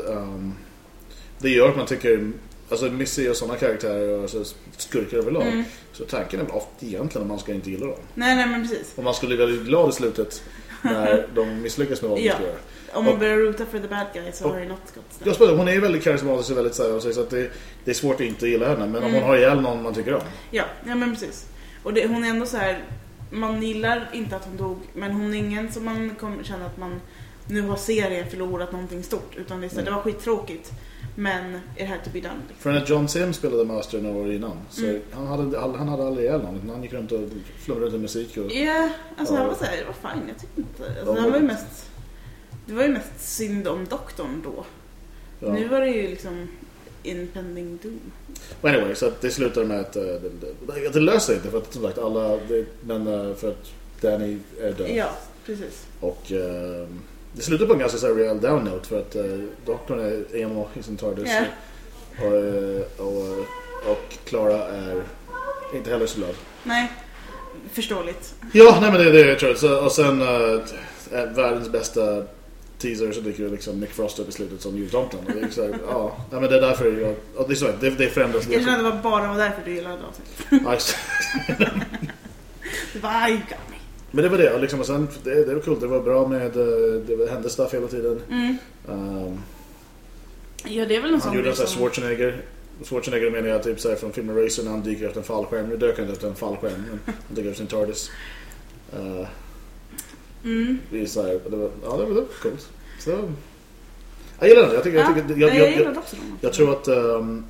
um, det gör att man tycker alltså Missy och sådana karaktärer och alltså, skurkar överlag Mm. så tanken är väl ofta egentligen att man ska inte gilla dem. Nej, nej men precis. Och man skulle bli väldigt glad i slutet när de misslyckas med vad de Ja. ska göra. Om man Och- börjar roota för the bad guy så och- har det något. Jag spelar, hon är väldigt karismatisk och väldigt så, här, och så att det, det är svårt att inte gilla henne. Men om Mm. hon har ihjäl någon man tycker om. Ja, ja men precis. Och det, hon är ändå så här. man gillar inte att hon dog, men hon är ingen som man kommer känna att man nu har serien förlorat någonting stort. Utan det, är så Mm. det var skittråkigt. Men it had to be done. Liksom. För när John Sim spelade Master några år innan så Mm. han, hade, han hade aldrig ihjäl någon. Han gick runt och flumrade runt i musik. Och, Ja, alltså Ja. han var såhär, det var fine, jag tyckte inte... Alltså, han var ju mest... Det var ju mest synd om doktorn då. ja. Nu var det ju liksom impending doom. Men anyway, så det slutar med att eh, det, det, det löser inte för att som sagt alla, det, men eh, för att Danny är död. Ja, precis. Och eh, det slutar på en ganska så här real down note för att uh, doktorn är emo i sin TARDIS. Ja. Och, eh, och, och Clara är inte heller så glad. Nej, förståeligt. Ja, nej men det är det jag tror. Så, och sen uh, världens bästa teaser så dyker det liksom Nick Frost upp i slutet som jultomten. Och det är så här, ja, nej, men det är därför jag, och det är så det, det förändras. Jag känner att det var bara var därför du gillade avsnittet. Det. Var. Men det var det. Liksom, och sen, det, det var kul. Det var bra med... eh, Det hände stuff hela tiden. Mm. Um, Ja, det är väl han sån gjorde en grej sån Schwarzenegger. Schwarzenegger menar jag typ så här från filmen Racer när han dyker efter en fallskärm. Nu dök han inte efter en fallskärm. Men han dyker efter sin TARDIS. Uh, Mm. det är så här, det var, ja, det var, det var coolt. Så, jag gillar den. Jag, tycker, jag, Ja, tycker, jag, jag, jag, jag, tror att... ehm,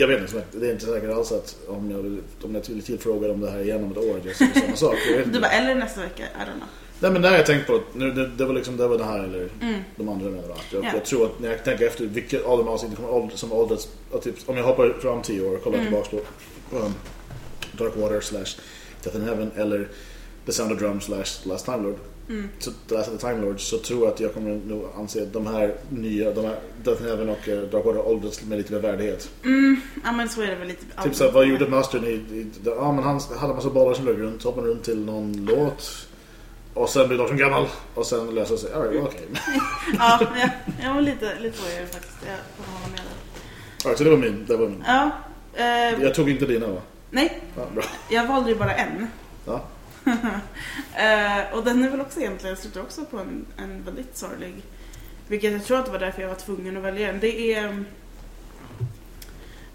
jag vet inte, det är inte säkert alls att om jag, vill, om jag tillfrågad om det här igen om ett år, just samma sak. Du bara, eller nästa vecka, I don't know. Nej men det har jag tänkt på, nu, det, det var liksom det var det här eller Mm. de andra menar jag. Ja. Jag tror att när jag tänker efter vilket av de avsnitten kommer åld- som åldrats, typ, om jag hoppar fram tio år och kollar Mm. tillbaka på um, Dark Water slash Death in Heaven eller The Sound of Drum slash Last Time Lord Mm. så The the Time Lords så tror jag att jag kommer nog anse att de här nya, de här Death Heaven och uh, Dark Water åldras med lite mer värdighet. Mm, ja men så är det väl lite. Typ såhär, vad gjorde Mastern i, i, ja men han hade en massa bollar som låg runt, hoppade runt till någon låt. Och sen blev Dorton gammal och sen löste det sig. Var okej. Ja, ja, jag var lite, lite så är det faktiskt. Jag får hålla med dig. Alright, så det var min. Det var min. Ja. Eh, Jag tog inte dina va? nej, Ja, bra. jag valde ju bara en. Ja. Eh, och den är väl också egentligen, slutar också på en, en väldigt sorglig. Vilket jag tror att det var därför jag var tvungen att välja den. Det är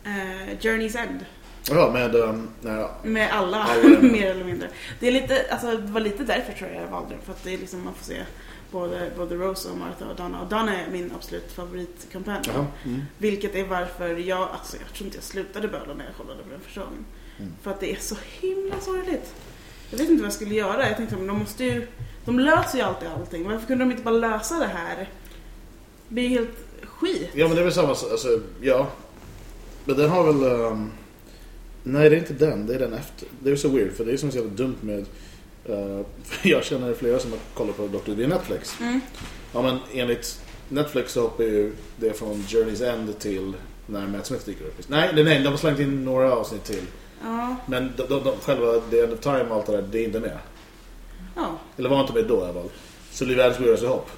eh, Journey's End. Ja, med... Um, nej, Med alla, Alla. mer eller mindre. Det, är lite, alltså, det var lite därför tror jag jag valde den. För att det är liksom, man får se både, både Rose och Martha och Donna. Och Donna är min absolut favoritkampanj. Mm. Vilket är varför jag, alltså jag tror inte jag slutade böla när jag kollade på den första gången. Mm. För att det är så himla sorgligt. Jag vet inte vad jag skulle göra. Jag tänkte, men de måste ju, de löser ju alltid allting. Varför kunde de inte bara lösa det här? Det blir ju helt skit. Ja, men det är väl samma... Alltså, ja. Men den har väl... Um, nej, det är inte den. Det är den efter. Det är så weird, för det är som så jävla dumt med... Uh, jag känner flera som har kollat på Dr. Det är Netflix. Mm. Ja, men enligt Netflix så hoppar ju det från Journey's End till när Matt Smith dyker upp. Nej, nej, nej de har slängt in några avsnitt till. Ja, Men de, de, de, själva The End of Time och allt det där, det är inte med. ja. Eller var inte med då i alla fall. Så det är världens weirdaste hopp.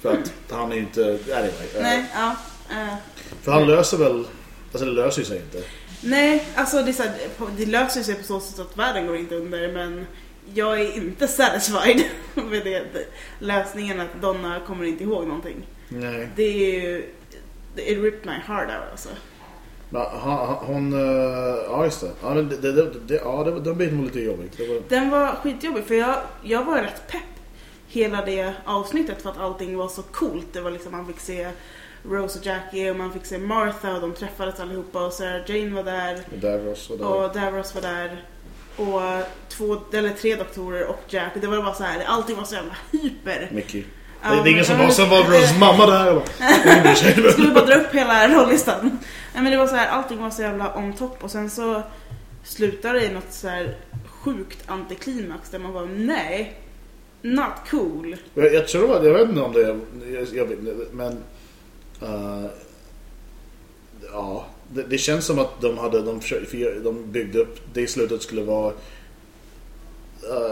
För att han är ju inte... Anyway, eh, Nej, ja. eh. För han löser väl... Alltså det löser ju sig inte. Nej, alltså det, är så här, det löser sig på så sätt att världen går inte under men jag är inte satisfied med det. Lösningen att Donna kommer inte ihåg någonting. Nej. Det är ju... It ripped my heart out alltså. Hon... eh, Ja, just det. Ja, det, det, det, ja, det, den biten var lite jobbig. Var, Den var skitjobbig för jag, jag var rätt pepp hela det avsnittet för att allting var så coolt. Det var liksom, man fick se Rose och Jackie och man fick se Martha och de träffades allihopa och Sarah Jane var där. Davros och där. Och Davros var där. Och två, eller tre doktorer och Jack. Det var bara så här, allting var så jävla hyper. Mickey. Det, det är ingen som var... Sen var Roses mamma där. och bara. Skulle bara dra upp hela rollistan. Nej men det var så här, allting var så jävla on top och sen så slutade det i något så här sjukt antiklimax där man var nej, not cool. Jag, jag tror att, jag vet inte om det jag, jag vet, men eh, ja, det, det känns som att de hade, de, försökte- de byggde upp, det i slutet skulle vara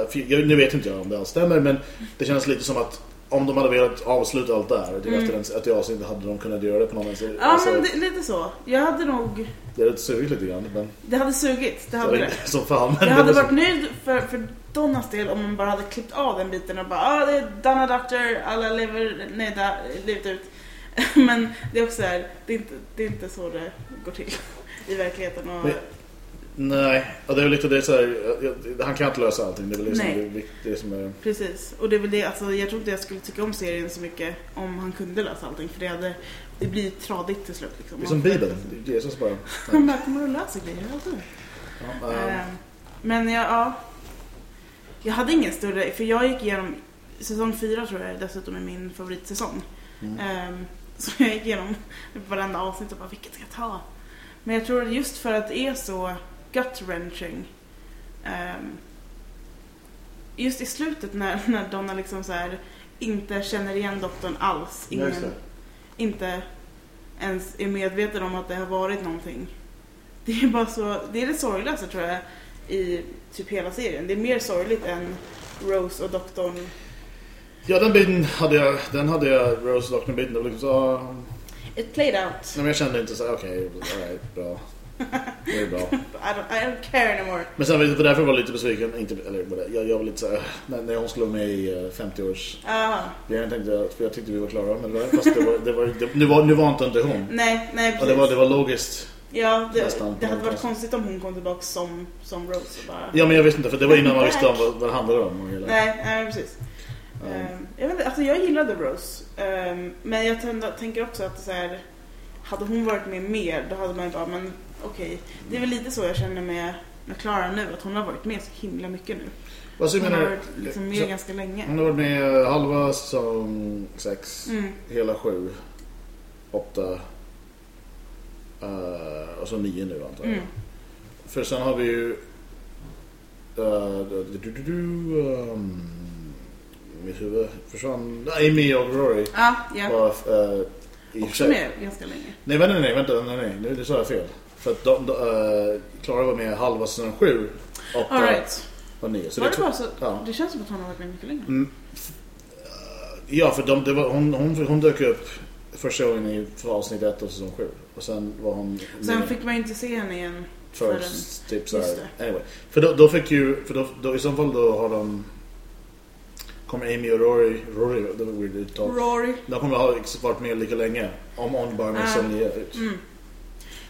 för jag, nu vet inte jag om det alls stämmer, men det känns lite som att om de hade velat avsluta allt där, typ Mm. efter en, ett avsnitt hade de kunnat göra det på något sätt. Ja Alltså, men det, lite så. Jag hade nog, det är lite sugigt lite grann, men det hade sugit, det hade det. som fan. Jag hade var så- varit nöjd för, för Donnas del om man bara hade klippt av den biten och bara ah, det är Donna Doctor, alla lever, nej, da, levt ut. Men det är också här, det är inte, det är inte så det går till i verkligheten. Och, Men- Nej, och det är lite det så här, han kan inte lösa allting, det är väl det Nej. vikt- det som är Precis, och det är väl det, alltså, jag tror inte jag skulle tycka om serien så mycket om han kunde lösa allting för det hade, det blir tradigt till slut liksom. Det är som Bibeln, Jesus bara. Han bara kommer att lösa grejer alltid. Ja, Eh, Men jag, ja. Jag hade ingen större, för jag gick igenom, säsong fyra tror jag dessutom är min favoritsäsong. Mm. Ehm, Så jag gick igenom varenda avsnitt och bara, vilket ska jag ta? Men jag tror att just för att det är så gut-wrenching. ehm, just i slutet när, när Donna liksom så här inte känner igen doktorn alls. Ja, Ingen, det. inte ens är medveten om att det har varit någonting. Det är bara så, det är det sorgligaste tror jag i typ hela serien. Det är mer sorgligt än Rose och doktorn. Ja, den biten hade jag, den hade jag, Rose Doctor biten, det var liksom så, It played out. nej, men jag kände inte så, okej, alright, bra. Det är bra. I don't, I don't care anymore. Men sen vet jag därför var jag lite besviken, inte, eller jag, jag var lite så här, när, när hon skulle vara med i eh, 50-års Ah, grejen tänkte jag, för jag tyckte vi var klara med det där, fast det var, det var, det, nu, var, nu var inte inte hon. nej, nej Och det var, det var logiskt. ja, det, nästan. det hade varit konstigt om hon kom tillbaka som, som Rose och bara... Ja, men jag visste inte, för det var innan man visste om vad, vad det handlade om. Och hela, Nej, nej precis. Ehm, jag, vet, inte, alltså jag gillade Rose. Ehm, men jag tända, tänker också att så här, hade hon varit med mer då hade man ju bara, men okej. Det är väl lite så jag känner med, med Clara nu, att hon har varit med så himla mycket nu. Vad så jag Hon har menar, varit liksom med så- ganska länge. hon har varit med eh, halva säsong sex. Mm. hela sju, åtta eh, och så nio nu antar jag. Mm. För sen har vi ju eh, du, du, du, ehm, mitt huvud försvann. Amy och Rory Ja, ja. var uh, i Också med ganska länge. Nej, vänta, nej, nej, vänta, nej, nej, nu det sa jag fel. För att de, de, uh, Clara var med halva säsong 7, 8 All right. och 9. Så Var det det bara så? ja. Det känns som att hon har varit med mycket längre. Mm. Ja, för de, var, hon, hon, hon dök upp första gången i för avsnitt 1 av säsong 7. Och sen var hon Sen med fick man inte se henne igen. för förrän- typ så här. just Anyway. För då, då fick ju, för då, då, i så fall då har de kommer Amy och Rory, Rory, det var weird uttal. Rory. De kommer ha varit med lika länge om hon bara med Ah. som nya ut. Mm.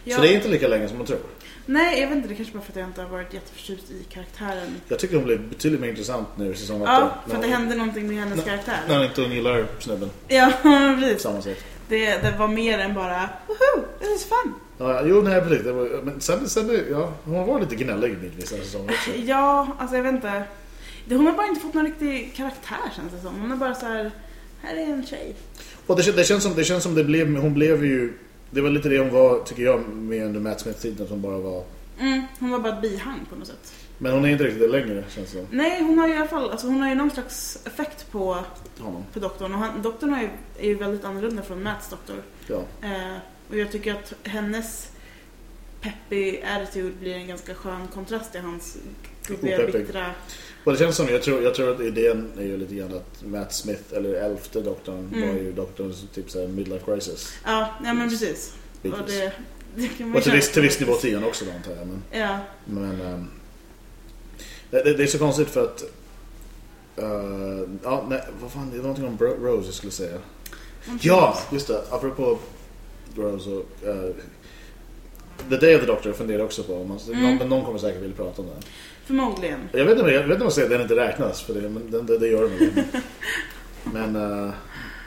Ja. Så det är inte lika länge som man tror. Nej, jag vet inte. Det kanske bara för att jag inte har varit jätteförtjust i karaktären. Jag tycker hon blev betydligt mer intressant nu i säsong 8. Ja, för att det hände någonting med hennes Nå- karaktär. När inte hon gillar snubben Ja, precis. samma sätt. Det, det var mer än bara Woho! This is fun! Ja, jo, nej precis. Det var, men sen, sen ja, hon var lite gnällig i vissa säsonger också. Ja, alltså jag vet inte. Hon har bara inte fått någon riktig karaktär känns det som. Hon är bara så här. Här är en tjej. Och det, det, känns som, det känns som det blev, hon blev ju, det var lite det hon var, tycker jag, med under Matt Smith-tiden, hon bara var, Mm, hon var bara ett bihang på något sätt. men hon är inte riktigt det längre, känns det som, Nej, hon har ju i alla fall, alltså hon har ju någon slags effekt på, honom. på doktorn. Och han, doktorn är ju, är ju väldigt annorlunda från Matts doktor. Ja. Eh, och jag tycker att hennes peppy attitude blir en ganska skön kontrast till hans Opeppig. bittra... Och det känns som, jag tror, jag tror att idén är ju lite grann att Matt Smith, eller elfte doktorn, Mm. var ju doktorns typ såhär midlife crisis. Ja, ja men precis. Och Bitvis. det, det kan man Och till viss, till viss nivå tian också då, antar jag. Men, Ja. men ehm, det, det, det är så konstigt för att eh, ja, nej, vad fan, det var någonting om Rose jag skulle säga. Ja, just det. Apropå Rose och... Uh, the Day of the Doctor funderar också på. Om man, Mm. någon, någon kommer säkert vilja prata om den. Förmodligen. Jag vet inte jag, vet inte om jag säger att den inte räknas, för det, men den, det, det gör den. Men, uh,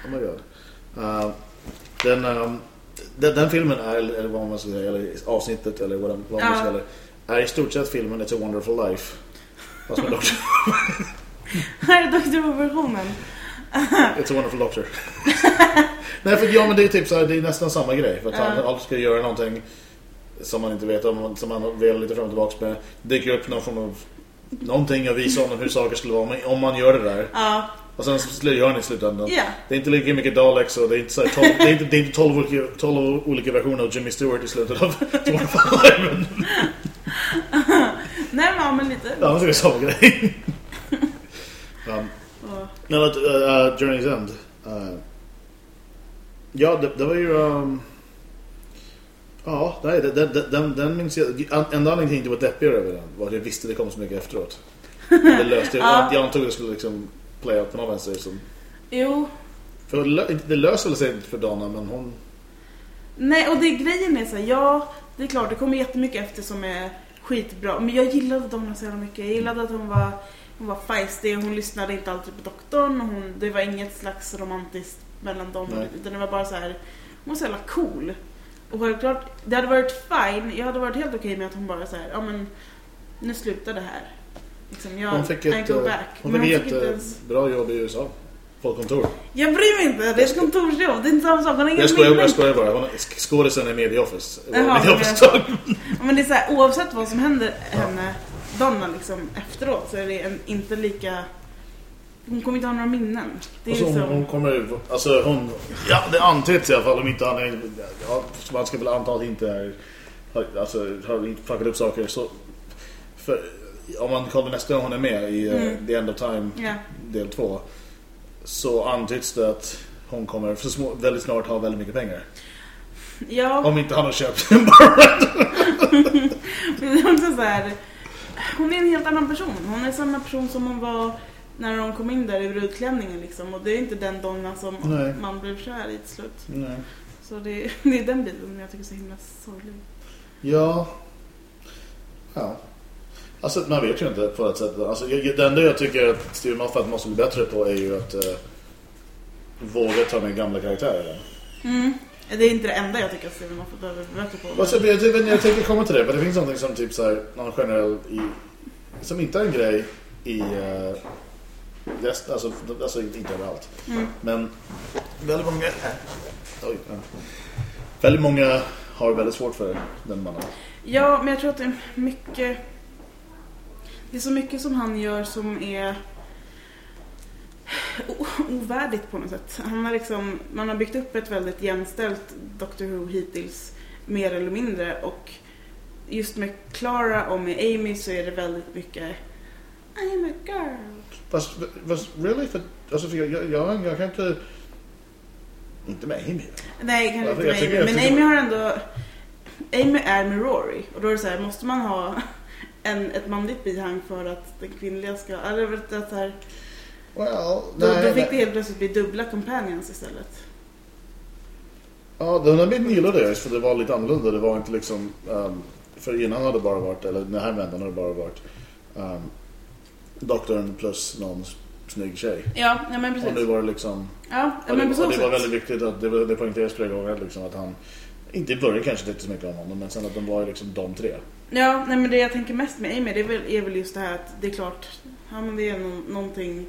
oh my god. Uh, den, um, den, den filmen är, eller vad man ska säga, eller avsnittet, eller vad, vad man Ja. ska säga, är i stort sett filmen It's a wonderful life. Fast med Doctor. Här är Dr. Who-versionen. It's a wonderful doctor. Nej, för ja, men det är typ så här, det är nästan samma grej. För att han Ja. alltid ska göra någonting som man inte vet om, som man velar lite fram och tillbaka med. Dyker upp någon form av någonting och visar honom hur saker skulle vara om man gör det där. Ja. Och sen så gör han i slutändan. Ja. Det är inte lika mycket Daleks och det är inte, så här, tolv, det är inte, det är inte 12, olika, 12 olika versioner av Jimmy Stewart i slutet av. Men, Nej men, men lite. ja, det är samma grej. um, Och, Men att uh, Journey's End. Uh, ja, det, det var ju... Um, ja, nej, det, det, den, den minns jag. Enda anledningen till att jag inte var deppigare över den var att jag visste det kom så mycket efteråt. Det löste Ja. jag. Jag antog att det skulle liksom play out på någon vänster. Som, jo. för det lö- det löser sig inte för Donna, men hon... Nej, och det grejen är så här, ja, det är klart, det kommer jättemycket efter som är skitbra. Men jag gillade Donna så jävla mycket. Jag gillade att hon var, hon var feisty hon lyssnade inte alltid på doktorn. Och hon, det var inget slags romantiskt mellan dem. Nej. Utan det var bara så här, hon var så jävla cool. Och självklart, det hade varit fine. Jag hade varit helt okej med att hon bara så här, ja men nu slutar det här. Liksom, jag, Hon fick ett, go eh, back. hon fick hon ett fick inte eh, ens... bra jobb i USA. På ett kontor. Jag bryr mig inte, det är ett kontorsjobb. Det är inte samma sak. Hon har ingen Jag skojar, jag skojar bara. Skådisen är med i Office. Jaha, Med Office Men det är så här, oavsett vad som händer henne, Donna liksom efteråt så är det en, inte lika... Hon kommer inte ha några minnen. Det är Alltså, liksom... hon kommer alltså hon Ja, det antyds i alla fall om inte han är ja, Man ska väl anta att inte är Alltså, har inte fuckat upp saker så För om man kollar nästa gång hon är med i eh, Mm. The End of Time Ja. del 2 Så antyds det att hon kommer så små, väldigt snart ha väldigt mycket pengar ja, Om inte han har köpt en men det är också så här... Hon är en helt annan person. Hon är samma person som hon var när hon kom in där i brudklänningen liksom. Och det är inte den Donna som Nej. man blev kär i till slut. Nej. Så det, det är den bilden jag tycker är så himla sorglig. Ja. Ja. Alltså man vet ju inte på ett sätt. Alltså, det enda jag tycker att Steven Moffat måste bli bättre på är ju att eh, våga ta med gamla karaktärer. Mm. Det är inte det enda jag tycker att Steven Moffat behöver bli bättre på. Alltså, jag, jag, jag tänker komma till det, men det finns någonting som typ så här, någon generell i, som inte är en grej i uh, resten, alltså, alltså inte inte överallt. Mm. Men väldigt många, oj, ja. väldigt många har väldigt svårt för den mannen. Ja, men jag tror att det är mycket... Det är så mycket som han gör som är... ovärdigt på något sätt. Han har liksom, man har byggt upp ett väldigt jämställt Doctor Who hittills, mer eller mindre. Och just med Clara och med Amy så är det väldigt mycket I'm a girl. Fast, fast really? För, alltså, för jag, jag, jag, jag kan inte... Inte med Amy. Nej, kanske inte med tycker- Amy. jag Men tycker- Amy har ändå... Amy är med Rory. Och då är det så här, måste man ha en, ett manligt bihang för att den kvinnliga ska... Eller vet du, så här, Well, då, nej, då fick nej. det helt plötsligt bli dubbla companions istället. Ja, den här biten gillade jag för det var lite annorlunda. Det var inte liksom... ehm, för innan hade det bara varit, eller den här vändan hade det bara varit um, doktorn plus någon snygg tjej. Ja, ja men precis. Och nu var det liksom... Ja, Och men det, och det var väldigt viktigt att det, det poängterades flera gånger liksom att han... Inte i början kanske tyckte så mycket om honom men sen att de var liksom de tre. Ja, nej men det jag tänker mest med Amy det är väl, är väl just det här att det är klart, ja men det är nå- någonting,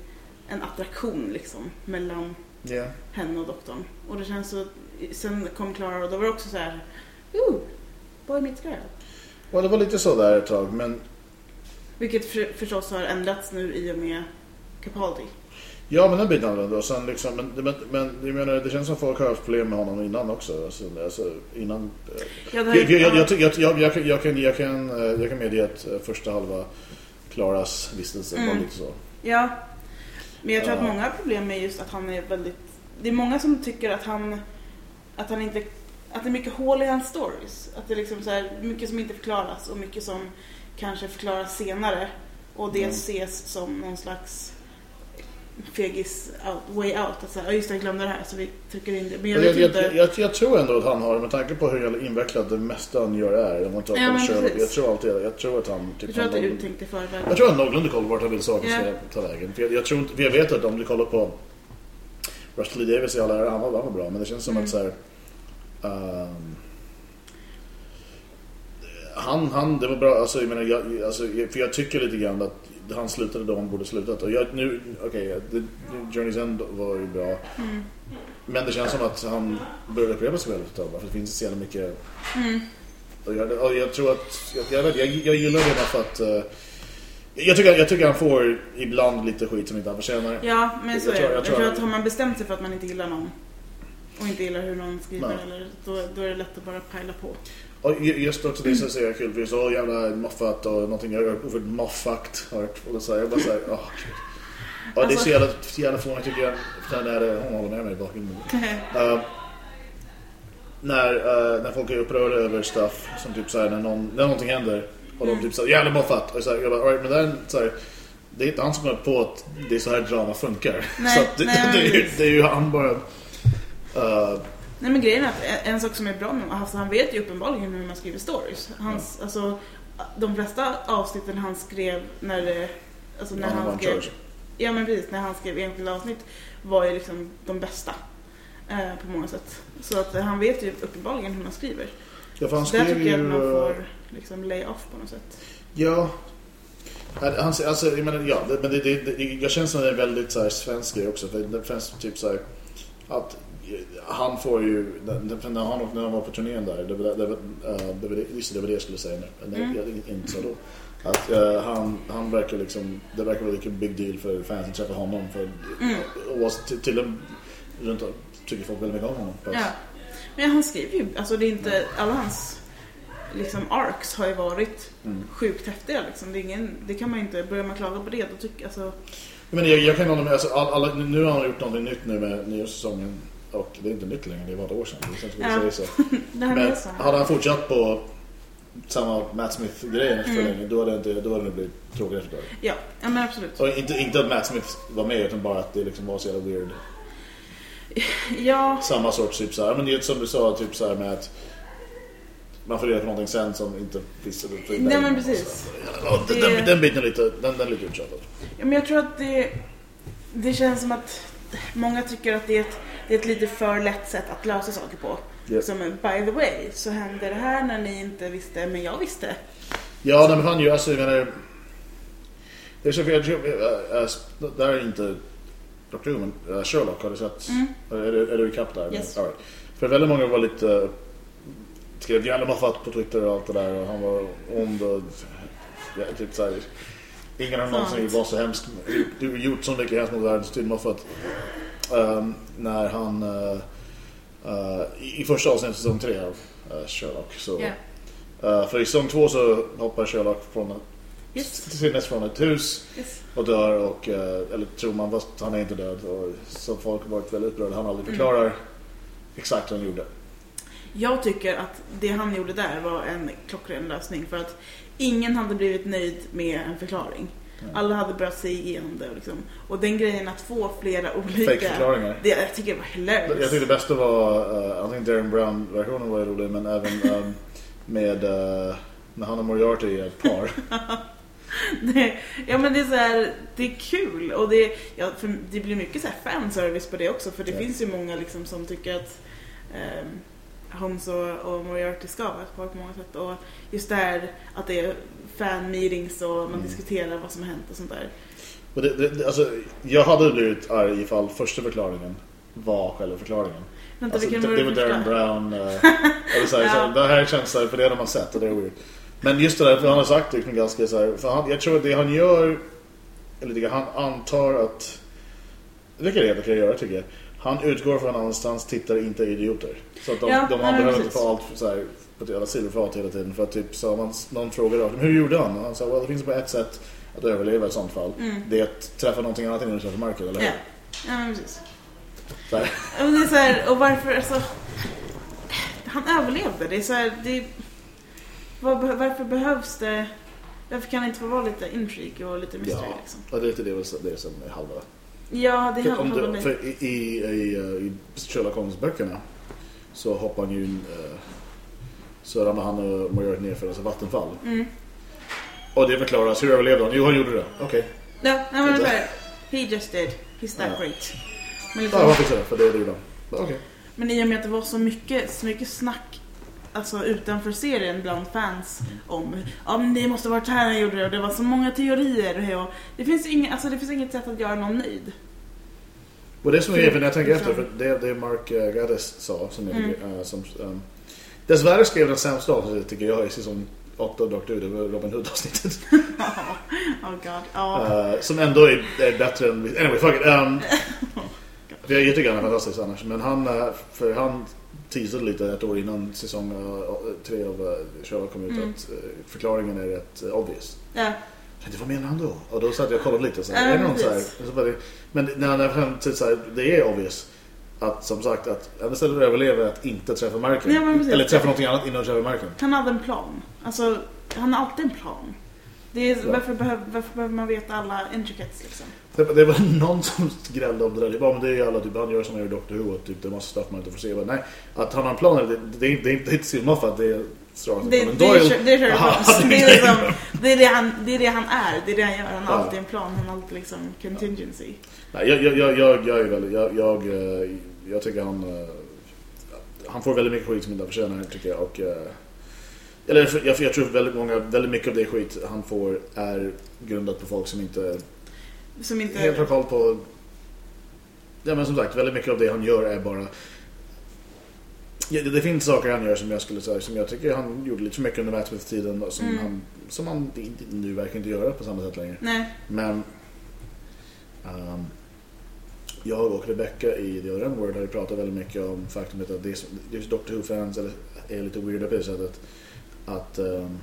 en attraktion liksom mellan Ja. henne och doktorn. Och det känns så, sen kom Clara och då var det också så här, ooh, boy meets girl. Och det var lite så där ett tag men... Vilket för, förstås har ändrats nu i och med Capaldi. Ja men den biten annorlunda och sen liksom... Men, men, men jag menar det känns som folk har haft problem med honom innan också. Alltså, alltså innan... eh, Ja, Jag, ju- jag, jag, jag, jag, jag, jag, kan- jag, kan, jag, kan, jag kan medge att eh, första halva Klaras vistelse var Mm. lite så. Ja, men jag tror att många har problem med just att han är väldigt... Det är många som tycker att han, att han inte... Att det är mycket hål i hans stories. Att det är liksom så här, mycket som inte förklaras och mycket som kanske förklaras senare. Och det Mm. ses som någon slags fegis out, way out. Att säga, just det, jag glömde det här så vi trycker in det. Men jag Jag, inte. jag, jag, tror ändå att han har, med tanke på hur invecklad det mesta han gör är. Om man tar Ja, precis. jag tror alltid, jag tror att han typ jag tror att det är han- uttänkt i förväg. Jag tror han har någorlunda koll på vart han vill saker ska ta vägen. För jag, jag, tror inte, jag vet att om du kollar på Russell Lee Davis i alla ära, han var, han var bra. Men det känns som Mm. att så här, ehm, han, han, det var bra. Alltså, jag menar, jag, alltså, jag- för jag tycker lite grann att han slutade då han borde slutat. Och jag, nu, okej, okay, Journey's End var ju bra. Mm. Men det känns som att han börjar upprepa sig väldigt ett tag. För det finns så jävla mycket... Mm. Och jag, och jag tror att... Jag, jag, jag, jag gillar det för att... eh, jag, tycker, jag tycker han får ibland lite skit som inte han förtjänar. Ja, men så Jag är det. jag Jag tror- tror att har man bestämt sig för att man inte gillar någon och inte gillar hur någon skriver eller, då, då är det lätt att bara pajla på. Och ju- just också det som säger kul. För det är så jävla moffat och någonting jag har ordet moffakt. Hört. Och då säger jag bara såhär... Åh, gud. Ja, det är så jävla, så jävla fånigt tycker jag. För när det, hon håller med mig i bakgrunden. Uh, när, uh, när folk är upprörda över stuff som typ såhär när, någon, när någonting händer och de typ såhär jävla moffat och så här, jag bara, right, men den, så här, det är inte han som har på att det är så här drama funkar. Nej, så det, nej, det, är ju, precis. det är ju han bara uh, Nej men grejen är att en, sak som är bra med alltså, han vet ju uppenbarligen hur man skriver stories. Hans, alltså, de flesta avsnitten han skrev när det, alltså när Ja, han skrev, charge. ja men precis, när han skrev enskilda avsnitt var ju liksom de bästa. Eh, på många sätt. Så att eh, han vet ju uppenbarligen hur man skriver. Ja, för han Så där skrev tycker jag att man eh, får liksom lay off på något sätt. Ja. Han, alltså, jag menar, ja, men det, det, det, jag känner som det är väldigt så här, svensk grej också. För det finns typ så här, att eh, han får ju, när han, när han var på turnén där, det var, eh, det, var det, just var det jag skulle säga nu. Mm. jag inte så då. Att eh, han, han verkar liksom, det verkar vara lika big deal för fans att träffa honom. För, Mm. och till, till och runt om tycker folk väldigt mycket om honom. Ja. Men han skriver ju, alltså det är inte, alla hans liksom arcs har ju varit Mm. sjukt häftiga liksom. Det, är ingen, det kan man inte, börjar man klaga på det då tycker alltså, Men jag, jag kan hålla med, alltså, all, alla, nu har han gjort någonting nytt nu med nya säsongen. Och det är inte nytt längre, det var ett år sedan. Det Ja. säger så. Men så. hade han fortsatt på samma Matt Smith-grejen för Mm. länge, då hade, inte, då hade det blivit tråkigare för dig. Ja, ja men absolut. Och inte, inte att Matt Smith var med, utan bara att det liksom var så jävla weird. Ja, Samma sorts typ så här, men det är som du sa, typ så här med att man får reda på någonting sen som inte för Nej, men precis. Ja, den, Det- den, den biten är lite, den, den är lite uttjatad. ja, men jag tror att det, det känns som att många tycker att det är, ett, det är ett lite för lätt sätt att lösa saker på. Ja. Som en, by the way, så hände det här när ni inte visste, men jag visste. Ja, men han ju, alltså jag menar... Det är så äh, äh, där är inte Dr. Who, men äh, Sherlock har du sett? Mm. Är, du, är du ikapp där? Yes. All right. För väldigt många var lite... äh, skrev gärna maffat på Twitter och allt det där och han var ond och... Ja, typ så här, Ingen har någonsin varit så hemskt du har gjort så mycket hemskt mot världen till Moffat. Um, när han uh, i första avsnittet säsong 3 av uh, Sherlock så uh, för i säsong 2 så hoppar Sherlock från Yes. sinnes från ett hus Yes. och dör och eller tror man fast han är inte död och så folk har varit väldigt upprörda han aldrig förklarar exakt vad han gjorde. Jag tycker att det han gjorde där var en klockren lösning för att ingen hade blivit nöjd med en förklaring. Alla hade börjat se igenom det. Liksom. Och den grejen att få flera olika... Fake-förklaringar. Det, jag tycker det var hilarious. Jag tycker det bästa var, uh, antingen Darren Brown-versionen var rolig, men även um, med uh, när han och Moriarty är ett par. det, ja men det är så här, det är kul och det, ja, det blir mycket så här fanservice på det också för det Ja. finns ju många liksom som tycker att um, Holmes och, och Moriarty ska vara ett par på många sätt och just det här att det är fan meetings och man Mm. diskuterar vad som har hänt och sånt där. Och det, det, det- alltså, jag hade blivit arg ifall första förklaringen var själva förklaringen. Vänta, Alltså, det, var det det var Darren? Brown. Uh, eller så här, Ja. så här, det här känns så här, för det har man sett och det är weird. Men just det där, för han har sagt liksom ganska så här, för han, jag tror att det han gör, eller det han antar att, vilket det kan göra tycker jag. Han utgår från att någonstans tittare inte idioter. Så att de, Ja, de, nej, han men behöver inte få allt så här, ett jävla silverfat hela tiden. För att typ, så om man, någon frågar rakt, men hur gjorde han? Och han sa, well, det finns bara ett sätt att överleva i sånt fall. Mm. Det är att träffa någonting annat innan du träffar marken, eller hur? Ja, ja men precis. Så här. Ja, men det är så här, och varför, alltså... Han överlevde. Det är så här, det... Var, varför behövs det... Varför kan det inte få vara lite intrigue och lite mystery Ja, liksom? och det är lite det, det som är halva. Ja, det är halva du, för i, i, i, eh, i Sherlock Holmes-böckerna så hoppar han ju in, eh, så ramlar han och Moriarty ner för ett vattenfall. Mm. Och det förklaras, hur överlevde han? Jo, han gjorde det. Okej. Ja, nej men He just did. He's that Ja. great. Men, Ja, liksom, han fixade det, för det, det gjorde han. Okej. men i och med att det var så mycket, så mycket snack alltså utanför serien bland fans om ja men det måste varit här han gjorde det och det var så många teorier och det finns inget, alltså det finns inget sätt att göra någon nöjd. Och det som är grejen, när jag tänker efter, för det, det Mark uh, Gaddis sa, som jag Mm. eh, som, um, dessvärre skrev den sämsta avsnittet tycker jag i säsong 8 av Dr. Var Robin Hood-avsnittet. oh god. Ja. Eh, som ändå är, är bättre än... Anyway, fuck it. Um, för jag tycker han är fantastisk annars. Men han, eh, för han teasade lite ett år innan säsong 3 av uh, Sherlock kom ut Mm. att eh, förklaringen är rätt uh, obvious. ja. Jag tänkte, vad menar han då? Och då satt jag och kollade lite. Så här, är det någon så här, men när han fram till så här, det är obvious. Att som sagt, att enda stället att överleva är att inte träffa marken. Ja. Eller träffa någonting annat innan du träffar marken. Han hade en plan. Alltså, han har alltid en plan. Det är, Ja. varför, behöver, varför behöver man veta alla intricates liksom? Det, det var någon som grällde om det där. Det var, men det är ju alla, typ, han gör som han gör i Doctor Who. och Typ, det är massa stuff man inte får se. Men nej, att han har en plan, det, det, är det är inte. Det är Sir Arthur Det, är, Doyle. Det är Aha. Det är, liksom, det, är det, han, det är det han är. Det är det han gör. Han har Ja. alltid en plan. Han har alltid liksom contingency. Nej, jag, jag, jag, jag, jag jag, jag, eh, jag tycker han, eh, han får väldigt mycket skit som inte förtjänar tycker jag. Och, eh, eller jag, jag tror väldigt många, väldigt mycket av det skit han får är grundat på folk som inte Som inte... helt har koll på... Ja men som sagt, väldigt mycket av det han gör är bara... Ja, det, det finns saker han gör som jag skulle säga som jag tycker han gjorde lite för mycket under Matt Smith-tiden och som, Mm. han, som han nu verkar inte göra på samma sätt längre. Nej. Men ehm, jag och Rebecca i The Other N-Word har ju pratat väldigt mycket om faktumet att just Doctor Who-fans är, lite weirda på det sättet att um,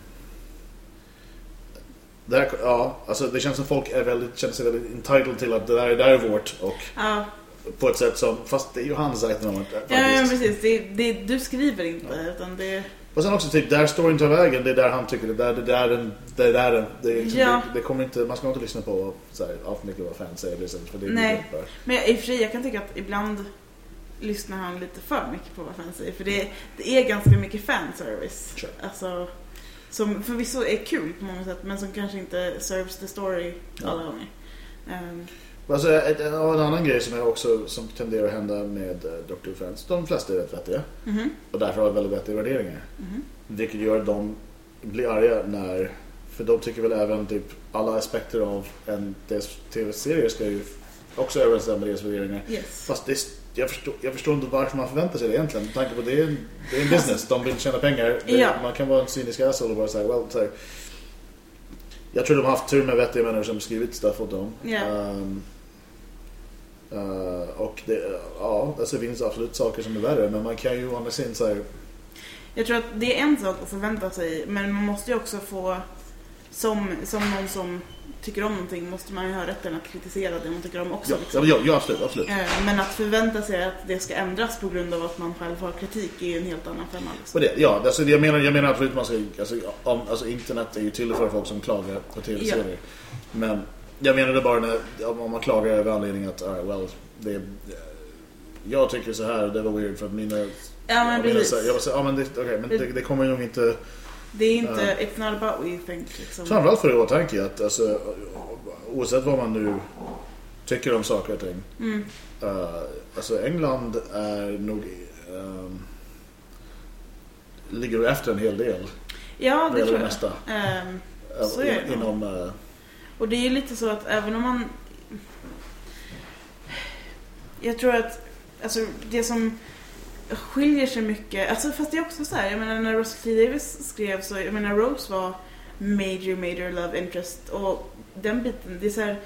det, här, ja, alltså det känns som folk är väldigt, känner sig väldigt entitled till att det där, det där är vårt och Ja, på ett sätt som, fast det är ju hans att ja, ja precis. Det, det, du skriver inte. Utan det, Och sen också typ, där storyn tar vägen, det är där han tycker, det där, det där, den, det där, den, det, är liksom, Ja. det, det kommer inte, man ska inte lyssna på så här, allt för mycket vad fans säger sättet, för det Nej. blir bara. men i och för sig, jag kan tycka att ibland lyssnar han lite för mycket på vad fans säger. För det, det är ganska mycket fanservice. Sure. Alltså, som förvisso är kul på många sätt men som kanske inte serves the story Ja. alla gånger. Ehm, Alltså, ett- en, en annan grej som, är också, som tenderar att hända med uh, Doctor Who-fans, de flesta är rätt vettiga mhm, och därför har väldigt vettiga värderingar. mhm. Vilket gör att de blir arga när, för de tycker väl även typ alla aspekter av en deras tv-serie ska ju också överensstämma med deras värderingar. Yes. Fast det, jag, förstår, jag förstår inte varför man förväntar sig det egentligen. Med tanke på det är, det är en business, de vill tjäna pengar. Det, Ja. Man kan vara en cynisk asshole och bara säga, well, så här, Jag tror de har haft tur med vettiga människor som skrivit stuff åt dem. Ja. Ehm, eh, och det, ja, alltså det finns absolut saker som är värre. Men man kan ju å andra sidan säga Jag tror att det är en sak att förvänta sig, men man måste ju också få, som, som någon som tycker om någonting, måste man ju ha rätten att kritisera det man tycker om också. ja, liksom. ja, ja, absolut, absolut. Eh, Men att förvänta sig att det ska ändras på grund av att man själv har kritik är ju en helt annan femma. Liksom. Det, ja, alltså, jag, menar, jag menar absolut man ska, alltså, om, alltså internet är ju till för folk som klagar på tv-serier. Men jag menade bara när, om man klagar över anledningen att, alright, well, det, är- jag tycker så här, det var weird för att mina... Ja men precis. så jag bara säger, ja men, det, okej, men det, det kommer nog inte... Det är inte, it's not about what you think liksom. Framförallt för i åtanke att alltså, oavsett vad man nu tycker om saker och ting. Mm. eh, alltså England är nog... ehm, ligger efter en hel del. Ja det tror det jag. mesta. Ehm, eh, Så är det inom... eh, och det är ju lite så att även om man... Jag tror att alltså, det som skiljer sig mycket, alltså fast det är också så här, jag menar när Russell T Davis skrev så, jag menar Rose var major, major love interest och den biten, det är så här,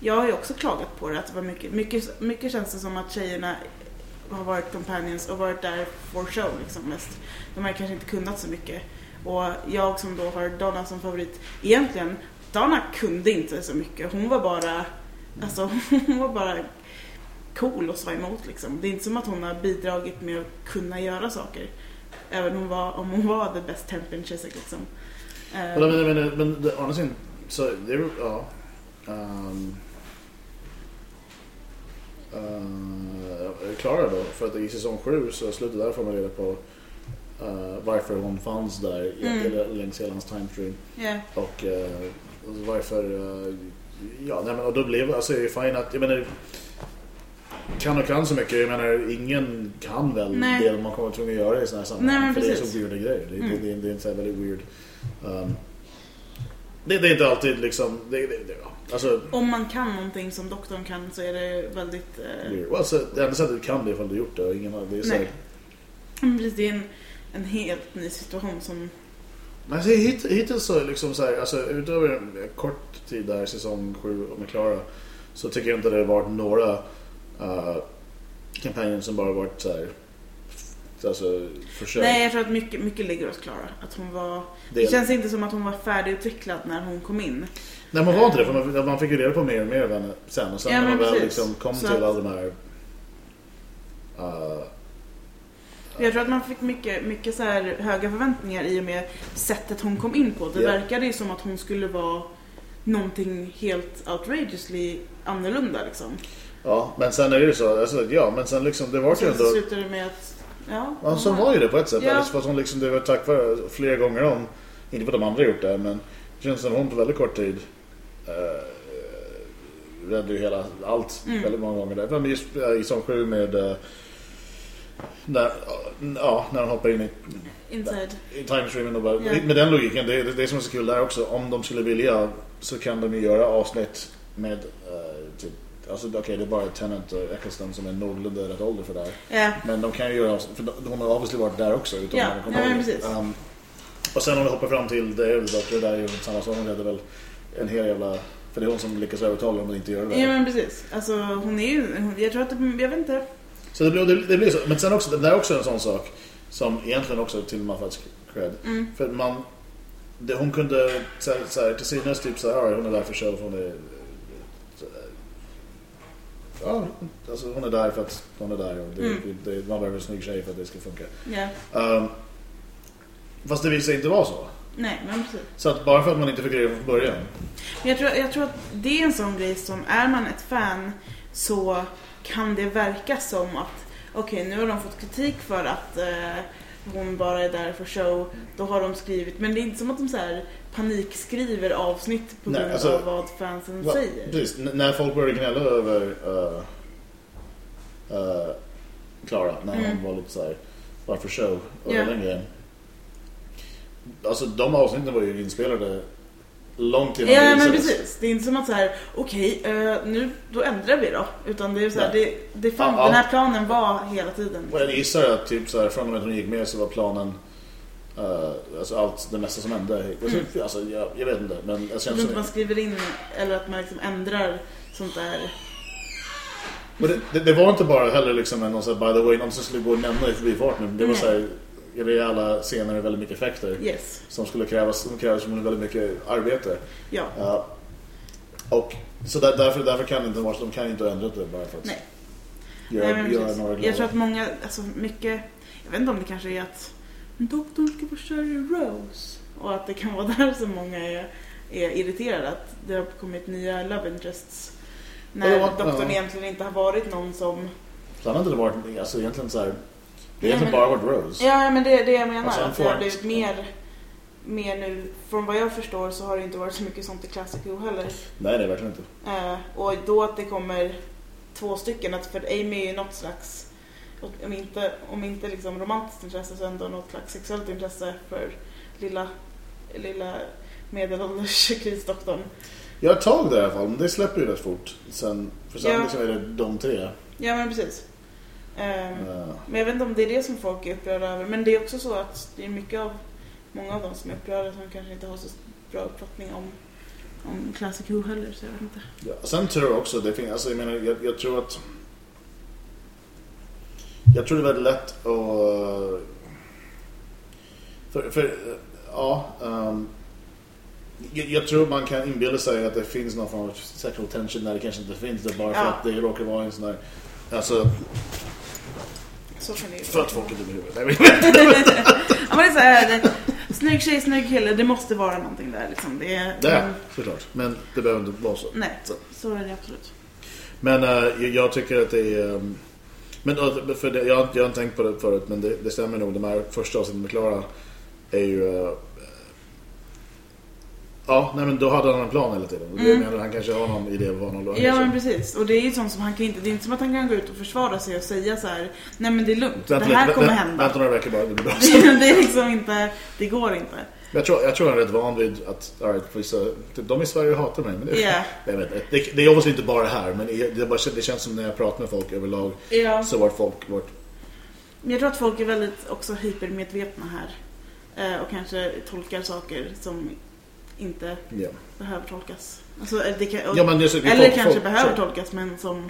jag har ju också klagat på det, att det var mycket, mycket, mycket känns det som att tjejerna har varit companions och varit där for show liksom mest. De har kanske inte kunnat så mycket. Och jag som då har Donna som favorit, egentligen, Donna kunde inte så mycket. Hon var bara, alltså hon var bara cool och sa emot liksom. Det är inte som att hon har bidragit med att kunna göra saker. Även om hon var, om hon var the best tempen Chiswick liksom. Men, men, men, men det- sidan, så det ja. Um, uh, Klara då, för att i säsong 7 så slutet där får man reda på uh, varför hon fanns där i- Mm. längs hela hans timestream. ja. Och uh, varför, uh, ja nej, men och då blev alltså fine att, jag menar kan och kan så mycket, jag menar ingen kan väl Nej. det man kommer tvungen att göra i sådana här Nej, sammanhang. För det är precis. så weirda grejer. Det, Mm. det, det, det är en så väldigt weird. Um, det, det är inte alltid liksom, det, det, det, alltså Om man kan någonting som doktorn kan så är det väldigt... Eh, weird. Alltså, det enda sättet du kan det är ifall du gjort det och ingen det är så här, Nej. men precis, det är en, en helt ny situation som... Men alltså, hit, hittills så liksom så här, alltså utöver en kort tid där, säsong 7 med Klara, så tycker jag inte det har varit några uh, kampanjer som bara varit så här, alltså. Nej, jag tror att mycket, mycket ligger hos Klara. Att hon var... det, Det känns inte som att hon var färdigutvecklad när hon kom in. Nej man var inte det, för man, man fick ju reda på mer och mer av henne sen. Och sen Ja, när man väl liksom kom Så till att- alla de här... Uh, Jag tror att man fick mycket, mycket så här höga förväntningar i och med sättet hon kom in på. Det Ja. verkade ju som att hon skulle vara någonting helt outrageously annorlunda liksom. ja, men sen är det ju så, alltså, ja men sen liksom, det var ju ändå... slutade det med att... Ja, Ja, så var ju det på ett sätt. Ja. Ja. Fast hon liksom, det var tack vare flera gånger om, inte för att de andra gjort det, men det känns som hon på väldigt kort tid uh, räddade ju hela allt Mm. väldigt många gånger. Där. Men just eh, i säsong 7 med eh, när, ja, när de hoppar in i, Inside. i timestreamen och bara, Ja. med den logiken, det, det, det som är så kul där också, om de skulle vilja så kan de ju göra avsnitt med uh, typ, alltså okej det är bara Tennant och Eccleston som är någorlunda rätt ålder för det här. Ja, Men de kan ju göra, för de- hon har obviously varit där också. Utan Ja, att men ihåg. precis. Um, och sen om vi hoppar fram till The Evil Doctor, där är ju samma sak. Hon hade väl en hel jävla... För det är hon som lyckas övertala dem att inte göra det. ja men precis. Alltså hon är ju, jag tror att, det, jag vet inte. Så det blir, det, det blir så. Men sen också, det där är också en sån sak som egentligen också till man fått cred. Mm. För man... Det, hon kunde så här, så här, till synes typ så här, "Ja, hon är där för show, hon är... Ja, alltså hon är där för att hon är där och det, Mm. det, man behöver en snygg tjej för att det ska funka. Ja, Um, fast det visade sig inte vara så. nej men precis. Så att bara för att man inte fick reda från början. Jag tror, jag tror att det är en sån grej som, är man ett fan så kan det verka som att okej nu har de fått kritik för att eh, hon bara är där för show. Då har de skrivit, men det är inte som att de så här panikskriver avsnitt på Nej, grund alltså, av vad fansen Va- säger. Precis, N- när folk började gnälla över uh, uh, Clara, när Mm. hon var lite så här, varför show och Ja. den grejen. Alltså de avsnitten var ju inspelade långt innan Ja det men precis. Det är inte som att så här, okej eh, nu då ändrar vi då. Utan det är så här, det, det fan, Ja, den här planen var hela tiden. Och jag gissar att typ så här, från och med att hon gick med så var planen Uh, alltså allt, det mesta som hände. Alltså, Mm. alltså, jag, jag vet inte, men jag känner som... man skriver in eller att man liksom ändrar sånt där. Men det, det, det var inte bara heller liksom en någon så här, by the way, någon som skulle gå och nämna i förbifarten. Det var så här, i det alla scener är väldigt mycket effekter. Yes. Som skulle krävas, som krävs väldigt mycket arbete. Ja. Ja. och så där, därför, därför kan inte vara, de kan inte ändra det bara för att Nej. göra, Nej, göra några jag tror glada. att många, alltså mycket, jag vet inte om det kanske är att doktorn ska kär i Rose. Och att det kan vara där som många är, är irriterade. Att det har kommit nya love interests. När Ja, ja. doktorn egentligen inte har varit någon som... Så han har inte varit, alltså egentligen så här, det Nej, egentligen men- bara varit Rose. Ja, men det är det jag menar. Alltså, att det har blivit mer, mer nu. Från vad jag förstår så har det inte varit så mycket sånt i Classic Who heller. Nej, det är verkligen inte. Eh, och då att det kommer två stycken, att för Amy är ju något slags, om inte, om inte liksom romantiskt intresse så ändå något slags sexuellt intresse för lilla, lilla medelålders krisdoktorn. Jag har tag där i alla fall, men det släpper ju rätt fort. Sen, för sen Ja. liksom är det de tre. Ja men precis. Uh, Men jag vet inte om det är det som folk är upprörda över. Men det är också så att det är mycket av, många av dem som är upprörda som kanske inte har så bra uppfattning om, om Classic Who heller. Så jag vet inte. ja. Sen tror jag också, det finns, alltså, jag menar, jag, jag tror att jag tror det är väldigt lätt att för, för ja ehm, jag, jag tror man kan inbilla sig att det finns någon form av sexual tension när det kanske inte finns det bara för Ja. att det råkar vara en sån där alltså Så kan det för att folk är dumma i huvudet. Nej, men- Ja, men det är så här, det, snygg tjej, snygg kille. Det måste vara någonting där liksom. Det är, Det är men- såklart, men det behöver inte vara så. Nej, Så. så är det absolut. Men eh, jag, tycker att det är... ehm, men eh, för det, jag, jag har inte tänkt på det förut, men det, det stämmer nog. De här första avsnitten med Klara är ju... ja, nej men då hade han en plan hela tiden. Det Mm. menar, han kanske har någon idé vad han håller Ja men precis. Och det är ju sånt som han kan inte, det är inte som att han kan gå ut och försvara sig och säga så här. Nej men det är lugnt, det Vänta här lite, kommer hända. Vänta några veckor bara, det blir bra. det är liksom inte, det går inte. jag, tror, jag tror han är rätt van vid att all right, vissa, typ, de i Sverige hatar mig. Men det, jag vet, det, det är obviously inte bara här, men det, det, bara, det känns som när jag pratar med folk överlag Ja. så vart folk... Vart, jag tror att folk är väldigt också hypermedvetna här. Eh, och kanske tolkar saker som inte ja. behöver tolkas. Alltså, eller det kan, Ja, men det, eller folk- kanske folk- behöver så- tolkas men som...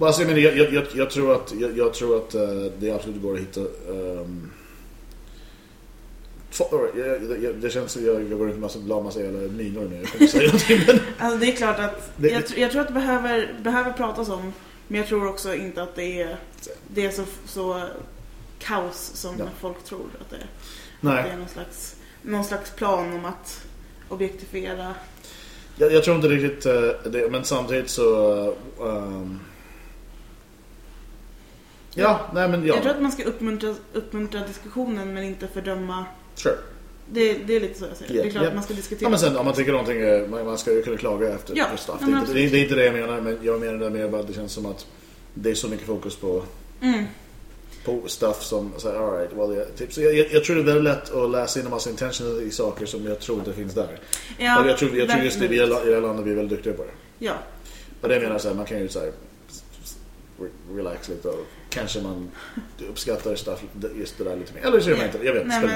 Alltså, jag, menar, jag, jag, jag, tror att, jag, jag tror att eh, det absolut går att hitta... Um, det känns som jag, jag går runt med la massa jävla minor nu. Jag säga någonting, men, Alltså det är klart att... Det- jag, jag tror att det behöver, behöver pratas om. Men jag tror också inte att det är, det är så, så kaos som Ja. folk tror att det är. Det nej, är någon slags, någon slags plan om att objektifiera. jag, jag tror inte riktigt eh, det. Men samtidigt så... ehm, ja, nej men ja. Jag tror att man ska uppmuntra, uppmuntra diskussionen men inte fördöma. Sure. Det, det är lite så jag säger. Ja, det är klart ja. att man ska diskutera. Ja, men sen om man tycker någonting, är- man, ska ju kunna klaga efter Ja, ja, Det, är inte- det är inte det jag menar, men jag menar det mer bara att det känns som att det är så mycket fokus på Mm. På stuff som så här, all right, well, yeah, typ. så jag, jag, jag tror det är väldigt lätt att läsa in en massa intentions i saker som jag tror inte finns där. Ja, och jag tror, jag tror just det, vi definitivt. är, i det här landet vi är väldigt duktiga på det. Ja, Och det jag menar så här, man kan ju så här, re- relax lite och kanske man uppskattar stuff, just det där lite mer. Eller så gör man inte jag vet ja. roll.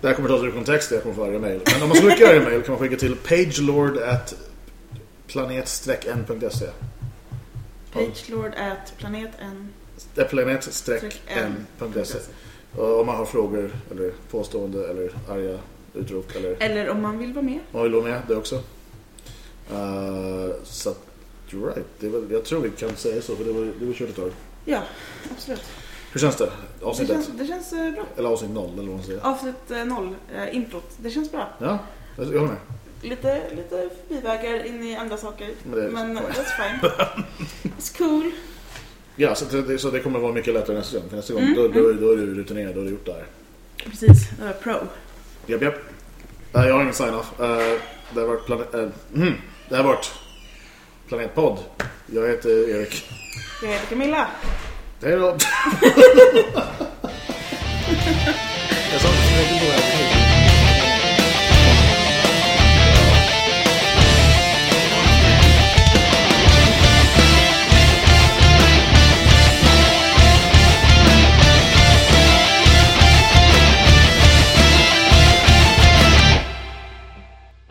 Det här kommer tas ur kontext, jag kommer få varje mail. Men om man ska skicka er mail kan man skicka till pagelord at planet-n.se Pagelord at planeten. Det Och om man har frågor eller påstående eller arga utrop eller Eller om man vill vara med. Man vill vara med det också. Uh, så att, you're right. Det väl, jag tror vi kan säga så för det var, det var kört ett tag. Ja, absolut. Hur känns det? Det Avsnitt känns, ett? det känns eh, bra. Eller avsnitt noll eller vad man säger. Avsnitt eh, noll, eh, introt. Det känns bra. Ja, jag håller med. Lite, lite förbivägar in i andra saker. Men det är Men that's fine. It's cool. Ja, så det, så det kommer vara mycket lättare nästa gång. För nästa gång Mm, då, då, då är du rutinerad, då har du gjort det här. Precis, uh, pro. Japp, japp. Nej, jag har ingen sign-off. Uh, det har varit planet... Uh, mm, det har varit Planetpodd. Jag heter Erik. Jag heter Camilla. Hej då! jag sa inte så mycket på det här.